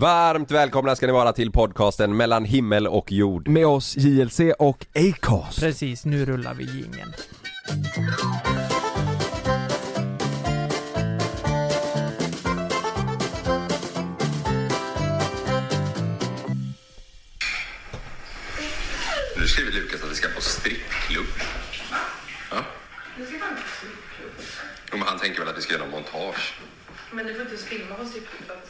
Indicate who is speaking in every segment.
Speaker 1: Varmt välkomna ska ni vara till podcasten mellan himmel och jord.
Speaker 2: Med oss JLC och Acast.
Speaker 3: Precis, nu rullar vi jingeln.
Speaker 4: Nu skriver Lukas att vi ska på strippklubb. Ja. Jo, men han tänker väl att vi ska göra någon montage.
Speaker 5: Men du får inte filma på strippklubbet.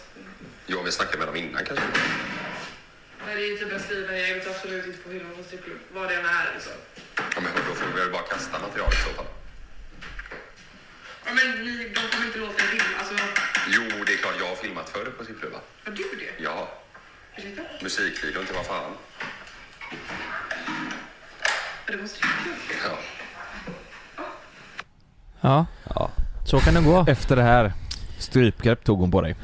Speaker 4: Jo, vi snackade med dem innan kanske.
Speaker 5: Nej, det är typ att skriva, jag vet absolut inte på filma på strippklubb. Vad det än är liksom.
Speaker 4: Ja, men då får vi väl bara kasta material i så fall.
Speaker 5: Ja, men ni, de kommer inte låta er filma. Alltså,
Speaker 4: Jo, det är klart jag har filmat förr på strippklubbar.
Speaker 5: har du det?
Speaker 4: Ja,
Speaker 5: Ursäkta?
Speaker 4: musikvideon till vad fan.
Speaker 5: Är det på strippklubb?
Speaker 4: Ja.
Speaker 3: Ja,
Speaker 1: Ja.
Speaker 3: så kan det gå.
Speaker 2: Efter det här, strypgrepp tog hon på dig.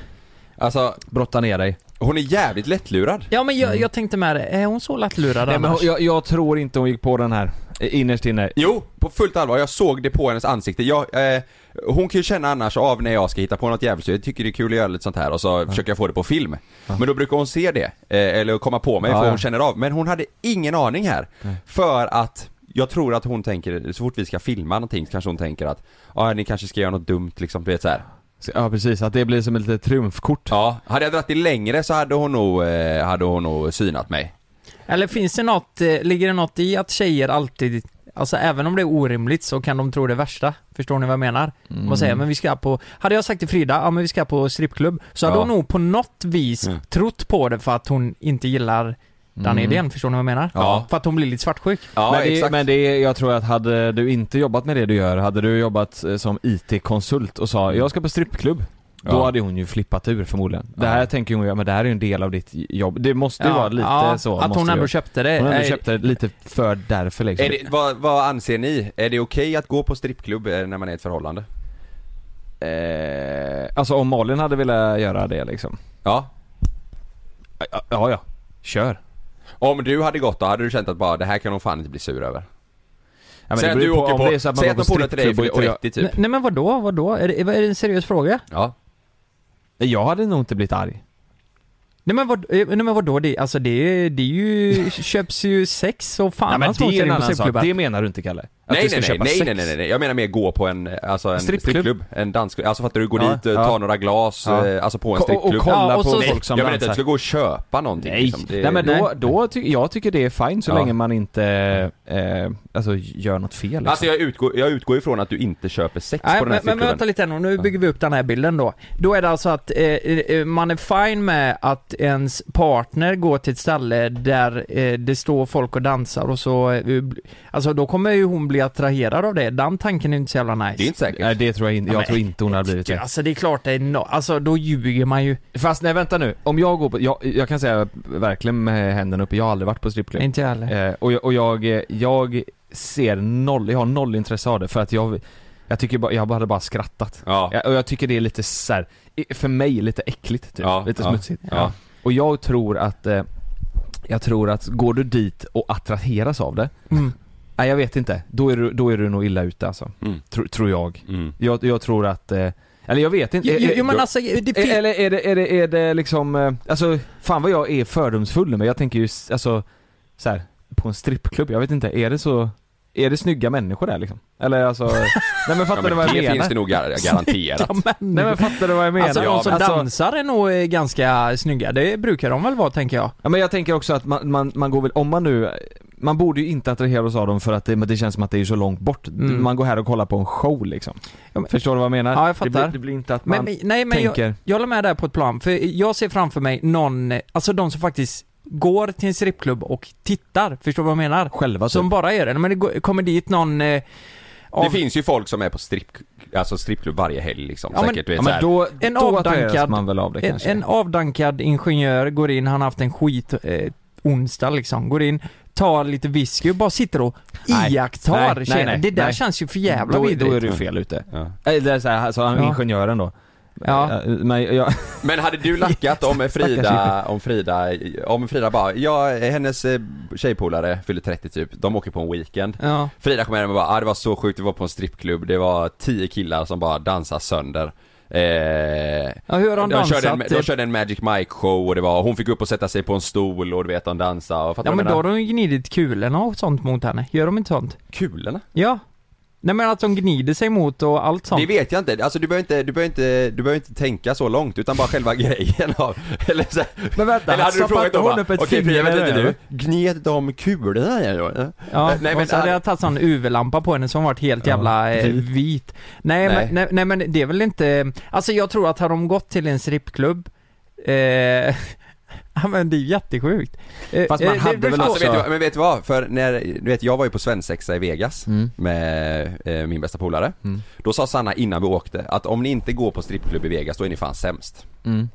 Speaker 1: Alltså,
Speaker 2: Brotta ner dig.
Speaker 1: hon är jävligt lättlurad.
Speaker 3: Ja men jag, jag tänkte med det, är hon så lättlurad
Speaker 2: Nej, men
Speaker 3: annars?
Speaker 2: hon- jag, jag tror inte hon gick på den här, eh, innerst inne.
Speaker 1: Jo, på fullt allvar. Jag såg det på hennes ansikte. Jag, eh, hon kan ju känna annars av när jag ska hitta på något jävligt. Jag tycker det är kul att göra lite sånt här och så försöker jag få det på film. Men då brukar hon se det, eh, eller komma på mig
Speaker 2: Ja,
Speaker 1: för
Speaker 2: ja.
Speaker 1: hon känner av. Men hon hade ingen aning här. För att jag tror att hon tänker, så fort vi ska filma någonting så kanske hon tänker att ja, ni kanske ska göra något dumt liksom, du vet så här.
Speaker 2: Ja precis, att det blir som ett litet triumfkort.
Speaker 1: Ja, hade jag dragit det längre så hade hon nog, eh, hade hon nog synat mig.
Speaker 3: Eller finns det något, eh, ligger det något i att tjejer alltid, alltså även om det är orimligt så kan de tro det värsta? Förstår ni vad jag menar?
Speaker 2: Mm.
Speaker 3: Vad säger men vi ska på, hade jag sagt till Frida, ja men vi ska på strippklubb, så hade
Speaker 1: Ja.
Speaker 3: hon nog på något vis
Speaker 1: Mm.
Speaker 3: trott på det för att hon inte gillar den
Speaker 2: Mm.
Speaker 3: idén, förstår ni vad jag menar?
Speaker 1: Ja.
Speaker 3: För att hon blir lite svartsjuk.
Speaker 1: Ja,
Speaker 2: men, det,
Speaker 1: exakt.
Speaker 2: men det, är- jag tror att hade du inte jobbat med det du gör, hade du jobbat eh, som IT-konsult och sa 'Jag ska på strippklubb' Då
Speaker 1: Ja.
Speaker 2: hade hon ju flippat ur förmodligen. Det här
Speaker 1: Ja.
Speaker 2: tänker hon ju, men det här är ju en del av ditt jobb. Det måste ju vara lite
Speaker 3: ja,
Speaker 2: så.
Speaker 3: Att hon ändå köpte det.
Speaker 2: Hon ändå
Speaker 3: Eh,
Speaker 2: köpte det lite för därför liksom.
Speaker 1: Är det, vad, vad anser ni? Är det okej att gå på strippklubb eh, när man är i ett förhållande?
Speaker 2: Eh, alltså om Malin hade velat göra det liksom.
Speaker 1: Ja.
Speaker 2: Ja, ja. ja. Kör.
Speaker 1: Om du hade gått då, hade du känt att bara det här kan hon fan inte bli sur över?
Speaker 2: Ja,
Speaker 1: säg att du åker på,
Speaker 2: så att
Speaker 1: säg att de polare till dig fyller
Speaker 2: och jag-
Speaker 1: 30 typ.
Speaker 3: Nej, nej men vadå, vadå? Är det, är det en seriös fråga?
Speaker 1: Ja.
Speaker 2: Jag hade nog inte blivit arg.
Speaker 3: Nej men, vad, eh, nej men vadå, det, alltså det, det är ju, köps ju sex och fan
Speaker 2: Ja, men det är en annan sak. Det menar du inte Kalle? Att
Speaker 1: Nej nej nej, nej,
Speaker 2: sex?
Speaker 1: nej nej nej, jag menar mer gå på en, alltså en
Speaker 2: Strippklubb?
Speaker 1: strippklubb, en dansklubb, alltså fattar du, gå
Speaker 2: Ja,
Speaker 1: dit, eh,
Speaker 2: ja.
Speaker 1: ta några glas,
Speaker 2: Ja.
Speaker 1: eh, alltså på en
Speaker 2: och,
Speaker 1: strippklubb.
Speaker 2: och kolla
Speaker 3: Ja, och
Speaker 2: på
Speaker 3: så-
Speaker 2: folk som
Speaker 1: jag menar inte att
Speaker 2: dansar.
Speaker 1: du ska gå och köpa någonting
Speaker 2: Nej,
Speaker 1: liksom. Det-
Speaker 2: nej men då,
Speaker 3: Nej.
Speaker 2: då ty- jag tycker det är fint så
Speaker 1: Ja.
Speaker 2: länge man inte, eh, alltså gör något fel liksom.
Speaker 1: Alltså jag utgår, jag utgår ifrån att du inte köper sex
Speaker 3: Nej,
Speaker 1: på den
Speaker 3: men,
Speaker 1: här
Speaker 3: men
Speaker 1: strippklubben.
Speaker 3: vänta lite nu, nu bygger vi upp den här bilden då. Då är det alltså att eh, eh, man är fine med att ens partner går till ett ställe där eh, det står folk och dansar och så, eh, alltså då kommer ju hon bli attraherad av det. Den tanken är inte så jävla nice.
Speaker 1: Det är inte säkert.
Speaker 2: Nej det tror jag inte, jag
Speaker 3: Ja,
Speaker 2: tror inte hon hade blivit det.
Speaker 3: Alltså det är klart det är no, alltså då ljuger man ju.
Speaker 2: Fast nej vänta nu, om jag går på, jag, jag kan säga verkligen med händerna uppe, jag har aldrig varit på strippklubb.
Speaker 3: Inte jag heller.
Speaker 2: Eh, och jag, och jag, eh, jag ser noll, jag har noll intresse av det för att jag, jag tycker bara, jag hade bara skrattat.
Speaker 1: Ja.
Speaker 2: Ja, och jag tycker det är lite så här, för mig lite äckligt typ.
Speaker 1: Ja,
Speaker 2: lite
Speaker 1: ja,
Speaker 2: smutsigt.
Speaker 1: ja.
Speaker 2: Och jag tror att, eh, jag tror att går du dit och attraheras av det,
Speaker 3: Mm.
Speaker 2: Nej jag vet inte, då är du, då är du nog illa ute alltså.
Speaker 1: Mm.
Speaker 2: Tro, tror jag.
Speaker 1: Mm.
Speaker 2: jag. Jag tror att, eh, eller jag vet inte.
Speaker 3: Jo, jo,
Speaker 2: Eh,
Speaker 3: jo men
Speaker 2: då-
Speaker 3: alltså, det
Speaker 2: eller är det, är det, är det liksom, eh, alltså fan vad jag är fördomsfull nu men jag tänker ju alltså så här, på en strippklubb, jag vet inte, är det så, är det snygga människor där liksom? Eller alltså, nej men
Speaker 1: Ja,
Speaker 2: fattar
Speaker 1: men
Speaker 2: du vad jag
Speaker 1: det
Speaker 2: menar?
Speaker 1: finns det nog gar- garanterat.
Speaker 3: Ja,
Speaker 2: Nej men fattar du vad jag menar?
Speaker 3: alltså de
Speaker 1: Ja,
Speaker 3: som
Speaker 1: men-
Speaker 3: dansar är nog eh, ganska snygga, det brukar de väl vara tänker jag.
Speaker 2: Ja men jag tänker också att man, man, man går väl, om man nu man borde ju inte attraheras av dem för att det, men det känns som att det är så långt bort.
Speaker 3: Mm.
Speaker 2: Man går här och kollar på en show liksom.
Speaker 3: Ja, men-
Speaker 2: Förstår du vad jag menar?
Speaker 3: Ja, jag fattar.
Speaker 2: Det blir, det blir inte att man
Speaker 3: Men, men, nej men jag,
Speaker 2: tänker,
Speaker 3: jag håller med där på ett plan, för jag ser framför mig någon, alltså de som faktiskt går till en strippklubb och tittar, förstår du vad jag menar?
Speaker 2: själva typ.
Speaker 3: Som bara gör det, men det går- kommer dit någon eh, av,
Speaker 1: Det finns ju folk som är på stripp, alltså strippklubb varje helg liksom,
Speaker 3: Ja, men-
Speaker 1: säkert du vet
Speaker 2: Ja
Speaker 1: så
Speaker 2: men då,
Speaker 3: En
Speaker 2: då attraheras
Speaker 3: avdankad-
Speaker 2: man väl av det
Speaker 3: en,
Speaker 2: kanske.
Speaker 3: en avdankad ingenjör går in, han har haft en skit eh, onsdag liksom, går in, tar lite whisky och bara sitter och
Speaker 2: Nej.
Speaker 3: iakttar
Speaker 2: Nej, nej, nej,
Speaker 3: Det där
Speaker 2: nej.
Speaker 3: känns ju för jävla
Speaker 2: då,
Speaker 3: vidrigt.
Speaker 2: då är du fel ute.
Speaker 1: Ja.
Speaker 2: Eller så här, alltså han
Speaker 3: Ja.
Speaker 2: ingenjören då.
Speaker 3: Ja.
Speaker 2: Men jag,
Speaker 1: Men hade du lackat om Frida, om Frida, om Frida bara, ja hennes eh, tjejpolare fyller 30 typ, de åker på en weekend
Speaker 3: Ja.
Speaker 1: Frida kommer hem och bara, ah, det var så sjukt, vi var på en strippklubb, det var 10 killar som bara dansade sönder Eh,
Speaker 3: Ja, hur har de
Speaker 1: de, körde
Speaker 3: dansat?
Speaker 1: en, de körde en Magic Mike show och det var, hon fick upp och sätta sig på en stol och du vet de dansade och
Speaker 3: Ja men då har de ju gnidit kulorna och sånt mot henne. Gör de inte sånt?
Speaker 1: Kulorna?
Speaker 3: Ja. Nej men att de gnider sig mot och allt sånt.
Speaker 1: Det vet jag inte, alltså du behöver inte, du behöver inte, du behöver inte tänka så långt utan bara själva grejen av, eller så,
Speaker 2: Men vänta,
Speaker 1: eller hade du frågat
Speaker 2: hon
Speaker 1: bara,
Speaker 2: upp ett
Speaker 1: okej Frida,
Speaker 2: finger
Speaker 1: vet inte
Speaker 2: i
Speaker 1: du, gned de kulorna där då?
Speaker 3: Ja,
Speaker 1: Nej, men-
Speaker 3: och så hade jag tagit sån UV-lampa på henne som varit helt
Speaker 2: Ja,
Speaker 3: jävla eh,
Speaker 2: vit.
Speaker 3: vit. Nej,
Speaker 1: Nej.
Speaker 3: Men, nej, nej men det är väl inte, alltså jag tror att har de gått till en strippklubb, eh, ja men det är jättesjukt. Eh,
Speaker 2: Fast man
Speaker 3: eh,
Speaker 2: hade
Speaker 3: det-
Speaker 2: väl
Speaker 1: Alltså vet du, men vet du vad? För när, du vet jag var ju på svensexa i Vegas
Speaker 2: Mm.
Speaker 1: med eh, min bästa polare.
Speaker 2: Mm.
Speaker 1: Då sa Sanna innan vi åkte att om ni inte går på strippklubb i Vegas då är ni fan sämst.
Speaker 2: Mm.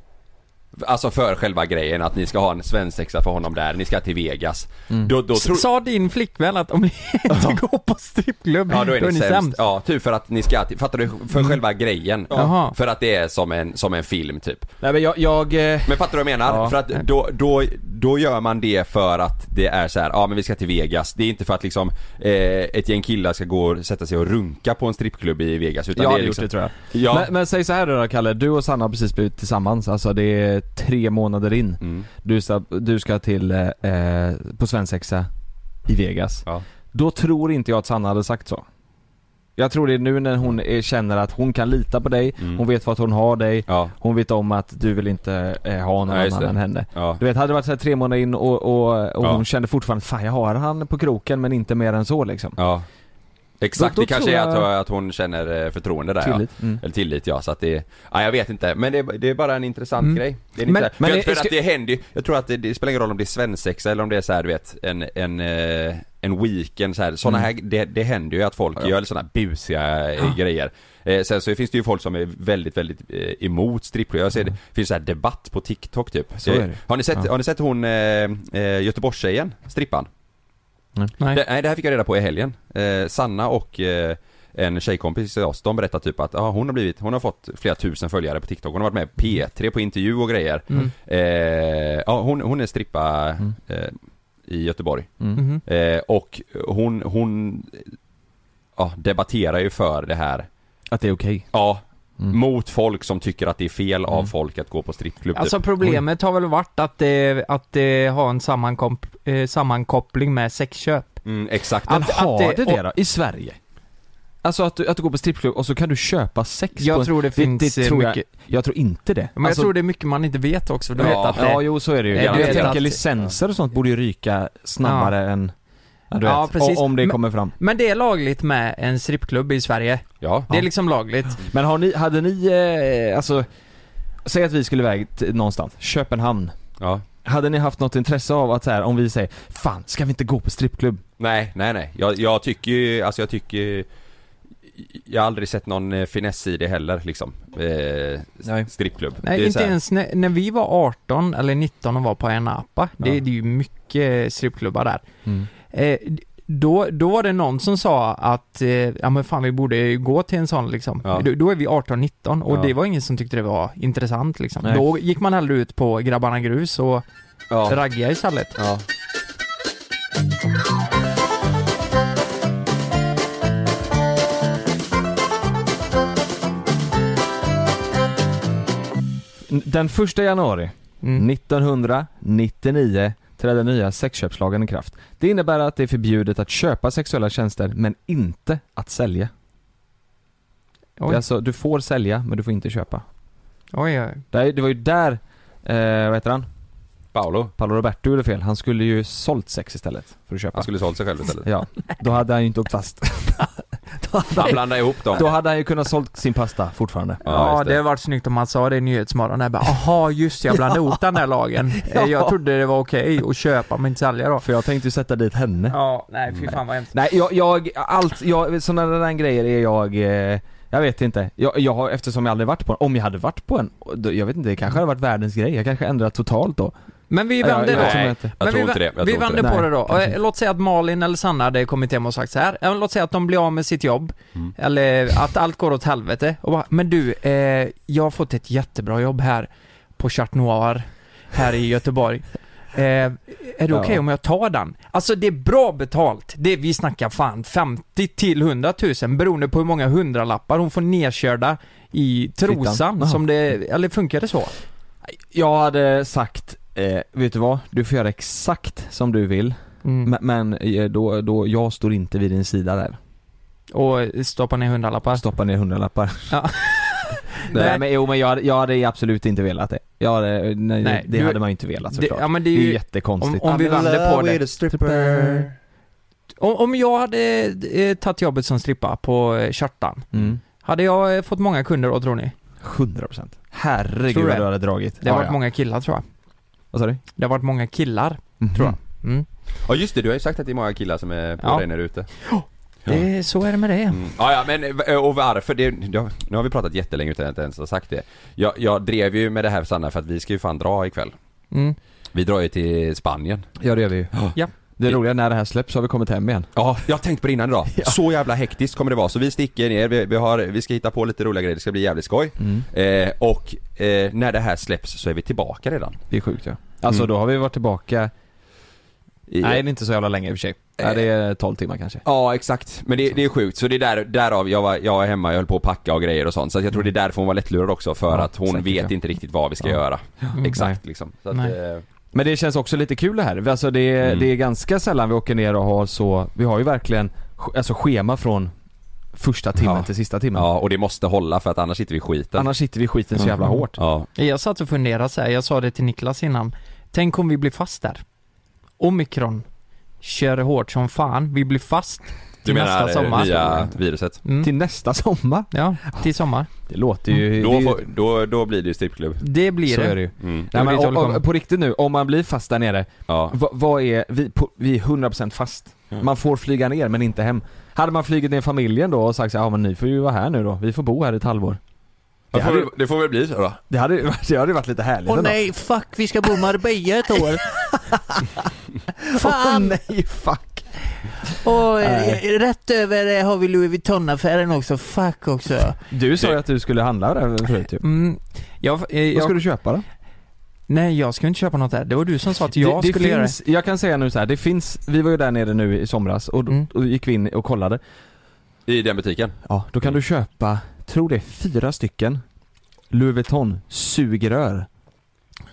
Speaker 1: Alltså för själva grejen att ni ska ha en svensexa för honom där, ni ska till Vegas.
Speaker 2: Mm.
Speaker 1: Då, då tror...
Speaker 3: Sa din flickvän att om ni inte går på strippklubb,
Speaker 1: Ja då är ni, sämst. Ja, typ för att ni ska fattar du? För själva grejen.
Speaker 3: Jaha.
Speaker 1: För att det är som en, som en film typ.
Speaker 2: Nej men jag, jag eh,
Speaker 1: Men fattar du vad jag menar?
Speaker 2: Ja.
Speaker 1: För att då, då, då gör man det för att det är så här, ja men vi ska till Vegas. Det är inte för att liksom eh, ett gäng killar ska gå och sätta sig och runka på en strippklubb i Vegas utan
Speaker 2: jag
Speaker 1: det är
Speaker 2: hade
Speaker 1: liksom,
Speaker 2: gjort det tror jag.
Speaker 1: Ja.
Speaker 2: Men, men säg så här då Kalle, du och Sanna har precis blivit tillsammans, alltså det är tre månader in.
Speaker 1: Mm.
Speaker 2: Du ska, du ska till, eh, eh, på svensexa i Vegas.
Speaker 1: Ja.
Speaker 2: Då tror inte jag att Sanna hade sagt så. Jag tror det är nu när hon är, känner att hon kan lita på dig,
Speaker 1: Mm.
Speaker 2: hon vet vad hon har dig,
Speaker 1: Ja,
Speaker 2: hon vet om att du vill inte eh, ha någon
Speaker 1: Ja,
Speaker 2: annan än henne.
Speaker 1: ja.
Speaker 2: Du vet, hade det varit så tre månader in och, och, och hon kände fortfarande fan jag har han på kroken men inte mer än så liksom.
Speaker 1: Ja. Exakt,
Speaker 2: Då- då
Speaker 1: det kanske
Speaker 2: tror
Speaker 1: är att,
Speaker 2: jag-
Speaker 1: att hon känner eh, förtroende där ja.
Speaker 2: Tillit. Mm.
Speaker 1: Eller tillit ja, så att det, ja jag vet inte, men det, är- det är bara en intressant
Speaker 2: Mm.
Speaker 1: grej. Det är en
Speaker 3: Men-
Speaker 1: intressant-
Speaker 2: men
Speaker 1: för,
Speaker 2: det-
Speaker 1: för
Speaker 2: ska-
Speaker 1: att det händer ju, jag tror att det, det spelar ingen roll om det är svensexa eller om det är så här, du vet, en, en, eh, en weekend så här. Såna
Speaker 2: Mm.
Speaker 1: här, det, det händer ju att folk
Speaker 2: Ja.
Speaker 1: gör såna busiga eh, grejer. Eh, sen så finns det ju folk som är väldigt, väldigt eh, emot strippklubb. Jag ser det, finns så här debatt på TikTok typ.
Speaker 2: Så det.
Speaker 1: Har ni sett,
Speaker 2: Ja.
Speaker 1: har ni sett hon eh, eh, Göteborgstjejen, strippan?
Speaker 3: Nej.
Speaker 1: Det, nej det här fick jag reda på i helgen. Eh, Sanna och eh, en tjejkompis till oss, de berättar typ att ja, hon har blivit, hon har fått flera tusen följare på TikTok. Hon har varit med i P3 på intervju och grejer.
Speaker 3: Mm.
Speaker 1: Eh, ja, hon, hon är strippa
Speaker 2: Mm.
Speaker 1: eh, i Göteborg.
Speaker 2: Mm.
Speaker 3: Mhm.
Speaker 1: Eh, och hon, hon ja, debatterar ju för det här.
Speaker 2: Att det är okej.
Speaker 1: Ja,
Speaker 2: Mm.
Speaker 1: mot folk som tycker att det är fel av
Speaker 2: Mm.
Speaker 1: folk att gå på strippklubb. typ.
Speaker 3: Alltså problemet har väl varit att det, att det har en sammankomp, eh, sammankoppling med sexköp.
Speaker 1: Mm, exakt.
Speaker 2: Men
Speaker 3: Att-
Speaker 2: har
Speaker 3: att
Speaker 2: det
Speaker 3: det-
Speaker 2: det då? I Sverige? Alltså att du, att du går på strippklubb och så kan du köpa sex på
Speaker 3: Jag
Speaker 2: en-
Speaker 3: tror det finns
Speaker 2: det
Speaker 3: eh,
Speaker 2: tror jag,
Speaker 3: mycket,
Speaker 2: jag tror inte det.
Speaker 3: men
Speaker 2: Alltså-
Speaker 3: jag tror det är mycket man inte vet också. Du
Speaker 1: Ja.
Speaker 3: vet att det,
Speaker 2: Ja, jo så är det ju. Jag,
Speaker 3: du
Speaker 2: jag tänker
Speaker 3: att-
Speaker 2: licenser och sånt borde ju ryka snabbare än, ja, du
Speaker 3: Ja,
Speaker 2: vet,
Speaker 3: precis.
Speaker 2: o- om det
Speaker 3: Men-
Speaker 2: kommer fram.
Speaker 3: Men det är lagligt med en strippklubb i Sverige.
Speaker 1: Ja.
Speaker 3: Det är liksom lagligt.
Speaker 2: Men har ni, hade ni, eh, alltså, säg att vi skulle iväg till någonstans, Köpenhamn.
Speaker 1: ja.
Speaker 2: Hade ni haft något intresse av att så här, om vi säger Fan, ska vi inte gå på strippklubb?
Speaker 1: Nej, nej, nej. Jag, jag tycker ju, alltså jag tycker Jag har aldrig sett någon eh, finess i det heller liksom. Eh,
Speaker 2: Nej.
Speaker 1: strippklubb.
Speaker 3: Nej,
Speaker 1: Det är
Speaker 3: inte
Speaker 1: här-
Speaker 3: ens när, när vi var 18 eller 19 och var på en apa. Det,
Speaker 2: Ja.
Speaker 3: det är ju mycket strippklubbar där. Eh, då, då var det någon som sa att, eh, ja men fan vi borde gå till en sån liksom.
Speaker 1: Ja.
Speaker 3: Då, då är vi 18-19 och
Speaker 1: Ja.
Speaker 3: det var ingen som tyckte det var intressant liksom.
Speaker 2: Nej.
Speaker 3: Då gick man hellre ut på Grabbarna Grus och
Speaker 1: Ja.
Speaker 3: ragga istället.
Speaker 1: ja.
Speaker 2: Den första januari
Speaker 3: Mm.
Speaker 2: 1999 trädde nya sexköpslagen i kraft. Det innebär att det är förbjudet att köpa sexuella tjänster men inte att sälja. Det är
Speaker 3: Oj,
Speaker 2: alltså, du får sälja men du får inte köpa.
Speaker 3: oj, oj.
Speaker 2: Det, det var ju där, eh, vad heter han?
Speaker 1: Paolo.
Speaker 2: Paolo Roberto gjorde fel. Han skulle ju sålt sex istället för att köpa.
Speaker 1: Han skulle sålt sig själv istället.
Speaker 2: Ja, då hade han ju inte åkt fast. då, hade
Speaker 1: Han
Speaker 2: han,
Speaker 1: blandade ihop dem.
Speaker 2: då hade han ju kunnat sålt sin pasta fortfarande.
Speaker 3: Ja,
Speaker 1: just
Speaker 3: det hade varit snyggt om man sa det i Nyhetsmorgon. Jag bara, Jaha, just det, jag blandade ihop den där lagen. Eh, Jag trodde det var okej att köpa men inte sälja då.
Speaker 2: För jag tänkte ju sätta dit henne.
Speaker 3: Ja, nej fy fan vad hemskt.
Speaker 2: Nej, jag, jag allt, jag, sådana där grejer är jag, eh, jag vet inte. Jag, jag har, eftersom jag aldrig varit på en, om jag hade varit på en, då, jag vet inte, det kanske hade varit världens grej. Jag kanske ändrat totalt då.
Speaker 3: Men vi
Speaker 2: Ja,
Speaker 3: vänder
Speaker 2: jag
Speaker 3: då.
Speaker 1: Nej, jag tror
Speaker 3: vi,
Speaker 1: inte det. Jag
Speaker 3: vi
Speaker 1: tror inte
Speaker 3: vänder
Speaker 1: det.
Speaker 3: på
Speaker 2: Nej,
Speaker 3: det då.
Speaker 2: kanske
Speaker 3: Eh, Låt säga att Malin eller Sanna hade kommit hem och sagt så här. Låt säga att de blir av med sitt jobb.
Speaker 1: Mm.
Speaker 3: Eller att allt går åt helvete. Och bara, men du, eh, jag har fått ett jättebra jobb här på Chat Noir här i Göteborg. Eh, är det okej
Speaker 2: Ja.
Speaker 3: om jag tar den? Alltså det är bra betalt. Det, vi snackar fan 50 till 100 000 beroende på hur många hundralappar hon får nedkörda i trosan
Speaker 2: Fittan. Jaha.
Speaker 3: som det, eller funkar det så?
Speaker 2: Jag hade sagt, eh, vet du vad? Du får göra exakt som du vill.
Speaker 3: Mm.
Speaker 2: Men, eh, då, då, jag står inte vid din sida där.
Speaker 3: Och stoppa ner hundralappar?
Speaker 2: Stoppa ner hundralappar.
Speaker 3: Ja.
Speaker 2: nej
Speaker 3: Nej.
Speaker 2: men jo men jag, hade- jag hade absolut inte velat det. Jag hade, nej,
Speaker 3: Nej,
Speaker 2: det
Speaker 3: du-
Speaker 2: hade man ju inte velat
Speaker 3: Det,
Speaker 2: såklart.
Speaker 3: ja men det är
Speaker 2: det är
Speaker 3: ju,
Speaker 2: jättekonstigt.
Speaker 3: om, om vi vänder på det. Om, om jag hade eh, tagit jobbet som strippa på eh, Kjartan,
Speaker 2: Mm.
Speaker 3: hade jag eh, fått många kunder då tror ni?
Speaker 2: 100% Herregud vad
Speaker 3: det?
Speaker 2: du hade dragit.
Speaker 3: Det har
Speaker 2: Ja,
Speaker 3: varit
Speaker 2: ja.
Speaker 3: många killar tror jag.
Speaker 2: Vad sa du?
Speaker 3: Det har varit många killar,
Speaker 2: Mhm.
Speaker 3: tror jag. Mm.
Speaker 1: Ja just det, du har ju sagt att det är många killar som är på
Speaker 3: Ja.
Speaker 1: dig när du är ute.
Speaker 3: Det, så är det med det.
Speaker 1: Mm. Ja, ja men eh, och varför? Det, ja, nu har vi pratat jättelänge utan att jag ens har sagt det. Jag, jag drev ju med det här Sanna för att vi ska ju fan dra ikväll.
Speaker 3: Mm.
Speaker 1: Vi drar ju till Spanien.
Speaker 2: Ja det gör vi ju.
Speaker 3: Ja.
Speaker 2: Det roliga är när det här släpps så har vi kommit hem igen.
Speaker 1: Ja, jag har tänkt på det innan idag. Så jävla hektiskt kommer det vara. Så vi sticker ner, vi, vi, har, vi ska hitta på lite roliga grejer, det ska bli jävligt skoj.
Speaker 2: Mm.
Speaker 1: Eh, och eh, när det här släpps så är vi tillbaka redan.
Speaker 2: Det är sjukt ja. Alltså
Speaker 1: Mm.
Speaker 2: då har vi varit tillbaka,
Speaker 1: I,
Speaker 2: nej det är inte så jävla länge i och för sig. Nej, det är 12 timmar kanske.
Speaker 1: Ja exakt, men det, det är sjukt. Så det är där, därav jag var, jag var hemma, jag höll på att packa och grejer och sånt. Så att jag tror det är därför hon var lättlurad också för
Speaker 2: Ja,
Speaker 1: att hon
Speaker 2: säkert,
Speaker 1: vet
Speaker 2: ja.
Speaker 1: inte riktigt vad vi ska
Speaker 2: Ja.
Speaker 1: göra.
Speaker 3: Mm.
Speaker 1: Exakt liksom. Så att,
Speaker 3: Nej.
Speaker 1: eh,
Speaker 2: Men det känns också lite kul det här. Alltså det, är-
Speaker 1: Mm.
Speaker 2: det är ganska sällan vi åker ner och har så, vi har ju verkligen alltså schema från första timmen
Speaker 1: Ja.
Speaker 2: till sista timmen.
Speaker 1: ja, och det måste hålla för att annars sitter vi i skiten.
Speaker 2: Annars sitter vi i skiten så jävla
Speaker 3: Mm.
Speaker 2: hårt.
Speaker 1: Ja.
Speaker 3: Jag satt och funderade så här, jag sa det till Niklas innan. Tänk om vi blir fast där. Omikron kör hårt som fan, vi blir fast
Speaker 1: Du
Speaker 3: till nästa
Speaker 1: menar
Speaker 3: sommar.
Speaker 1: nya viruset?
Speaker 3: Mm.
Speaker 2: Till nästa sommar.
Speaker 3: Ja, till sommar.
Speaker 2: Det låter ju...
Speaker 1: Då,
Speaker 2: det,
Speaker 1: får, då, då blir det ju strippklubb.
Speaker 3: Det blir
Speaker 2: så
Speaker 3: det.
Speaker 2: är det ju.
Speaker 1: Mm.
Speaker 2: Nej, men, och, och, på riktigt nu, om man blir fast där nere,
Speaker 1: Ja.
Speaker 2: vad, vad är, vi, på, vi är 100% fast.
Speaker 1: Mm.
Speaker 2: Man får flyga ner men inte hem. Hade man flugit ner familjen då och sagt så här, ja men ni får ju vara här nu då, vi får bo här i ett halvår. Det
Speaker 1: Det,
Speaker 2: hade,
Speaker 1: får, det får väl bli så då.
Speaker 2: det hade, det hade varit lite härligt ändå.
Speaker 3: fuck, vi ska bo i Marbella ett år.
Speaker 2: Åh nej, fuck.
Speaker 3: Och
Speaker 2: Nej.
Speaker 3: rätt över har vi Louis Vuitton-affären också, fuck också.
Speaker 2: Du sa
Speaker 1: Det-
Speaker 2: ju att du skulle handla där förut ju.
Speaker 3: Mm, jag, eh,
Speaker 2: Vad
Speaker 3: jag,
Speaker 2: ska du köpa då?
Speaker 3: Nej, jag ska inte köpa något där. Det var du som sa att jag
Speaker 2: det, det
Speaker 3: skulle göra
Speaker 2: finns, Jag kan säga nu så här, det finns, vi var ju där nere nu i somras och då
Speaker 3: Mm.
Speaker 2: och gick vi in och kollade.
Speaker 1: I den butiken.
Speaker 2: Ja, då kan du köpa, tror det är fyra stycken Louis Vuitton sugrör.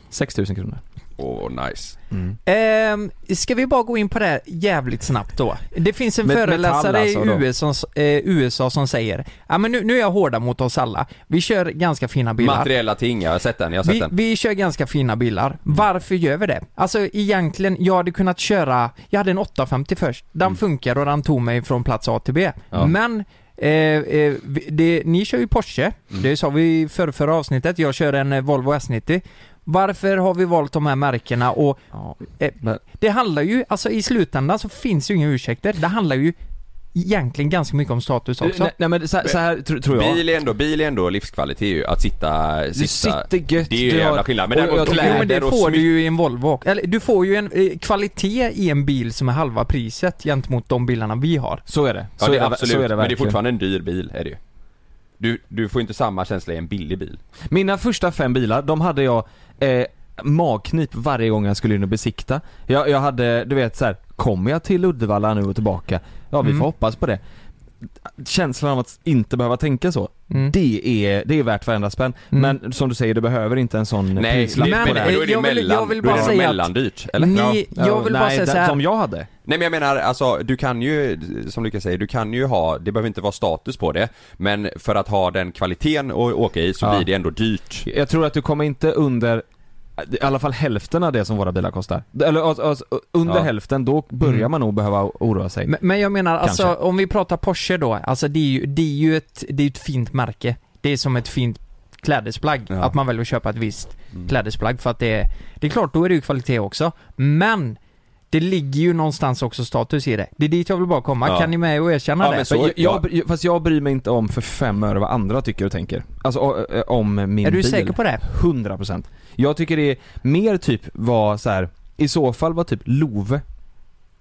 Speaker 2: 6000 kronor.
Speaker 1: Åh, nice.
Speaker 3: Ehm, ska vi bara gå in på det här jävligt snabbt då? Det finns en
Speaker 2: Med-
Speaker 3: föreläsare
Speaker 2: alltså
Speaker 3: i. USA, eh, USA som säger Ja men nu, nu är jag hårda mot oss alla. Vi kör ganska fina bilar.
Speaker 1: Materiella ting, jag har sett den, jag har sett
Speaker 3: Vi,
Speaker 1: den.
Speaker 3: vi kör ganska fina bilar. Varför gör vi det? Alltså egentligen, jag hade kunnat köra, jag hade en 850 först. Den funkar och den tog mig från plats A till B.
Speaker 1: Ja.
Speaker 3: Men, eh, eh, det, ni kör ju Porsche, det sa vi i förra, förra avsnittet, jag kör en eh, Volvo S90. Varför har vi valt de här märkena och
Speaker 2: Ja.
Speaker 3: Eh,
Speaker 2: Men-
Speaker 3: det handlar ju, alltså i slutändan så finns ju inga ursäkter. Det handlar ju egentligen ganska mycket om status också.
Speaker 2: Nej, nej men så, så här tr- tror jag.
Speaker 1: Bil är ändå, bil är ändå livskvalitet ju, att sitta,
Speaker 2: Du
Speaker 1: sitta
Speaker 2: sitter gött,
Speaker 1: Det är ju
Speaker 2: du
Speaker 1: en jävla skillnad, men
Speaker 2: och- och-
Speaker 3: Jo
Speaker 1: kläder
Speaker 3: men det
Speaker 1: och
Speaker 3: får du ju i en Volvo. Eller du får ju en eh, kvalitet i en bil som är halva priset gentemot de bilarna vi har.
Speaker 2: Så är det.
Speaker 1: Ja
Speaker 2: Så
Speaker 1: det är
Speaker 2: det,
Speaker 1: absolut,
Speaker 2: så är det
Speaker 1: men det är fortfarande en dyr bil, är det ju. Du, du får inte samma känsla i en billig bil.
Speaker 2: Mina första fem bilar, de hade jag eh, magknip varje gång jag skulle in och besikta. Jag, jag hade, du vet så här, kommer jag till Uddevalla nu och tillbaka? Ja vi
Speaker 3: Mm.
Speaker 2: får hoppas på det. Känslan av att inte behöva tänka så,
Speaker 3: Mm.
Speaker 2: det är, det är värt varenda spänn.
Speaker 3: Mm.
Speaker 2: Men som du säger, du behöver inte en sån
Speaker 1: Nej,
Speaker 2: prislapp
Speaker 1: men,
Speaker 3: Men,
Speaker 2: på
Speaker 1: men
Speaker 2: det.
Speaker 1: då är det
Speaker 3: jag vill-
Speaker 1: mellan,
Speaker 3: jag vill bara säga
Speaker 1: mellandyrt, eller?
Speaker 3: Ni, jag vill bara
Speaker 2: nej,
Speaker 3: säga så
Speaker 2: den
Speaker 3: här.
Speaker 2: Som jag hade.
Speaker 1: Nej men jag menar alltså, du kan ju, som Lukas säger, du kan ju ha, det behöver inte vara status på det, men för att ha den kvaliteten att åka i så
Speaker 2: Ja.
Speaker 1: blir det ändå dyrt.
Speaker 2: Jag tror att du kommer inte under i alla fall hälften av det som våra bilar kostar. Eller alltså, alltså, under
Speaker 1: Ja.
Speaker 2: hälften, då börjar
Speaker 3: Mm.
Speaker 2: man nog behöva oroa sig.
Speaker 3: Men, men jag menar alltså, om vi pratar Porsche då, alltså det är ju, det är ju ett, det är ett fint märke. Det är som ett fint klädesplagg,
Speaker 1: Ja.
Speaker 3: att man väljer att köpa ett visst
Speaker 1: Mm.
Speaker 3: klädesplagg för att det är, det är klart, då är det ju kvalitet också. Men det ligger ju någonstans också status i det. Det är dit jag vill bara komma.
Speaker 1: Ja.
Speaker 3: Kan ni med och erkänna
Speaker 1: Ja,
Speaker 3: det?
Speaker 1: men så-
Speaker 2: jag,
Speaker 1: ja.
Speaker 2: jag, fast jag bryr mig inte om för fem öre vad andra tycker och tänker. Alltså om min
Speaker 3: är du
Speaker 2: bil.
Speaker 3: säker på det?
Speaker 2: 100% Jag tycker det är mer typ vad så här. i så fall vad typ Love,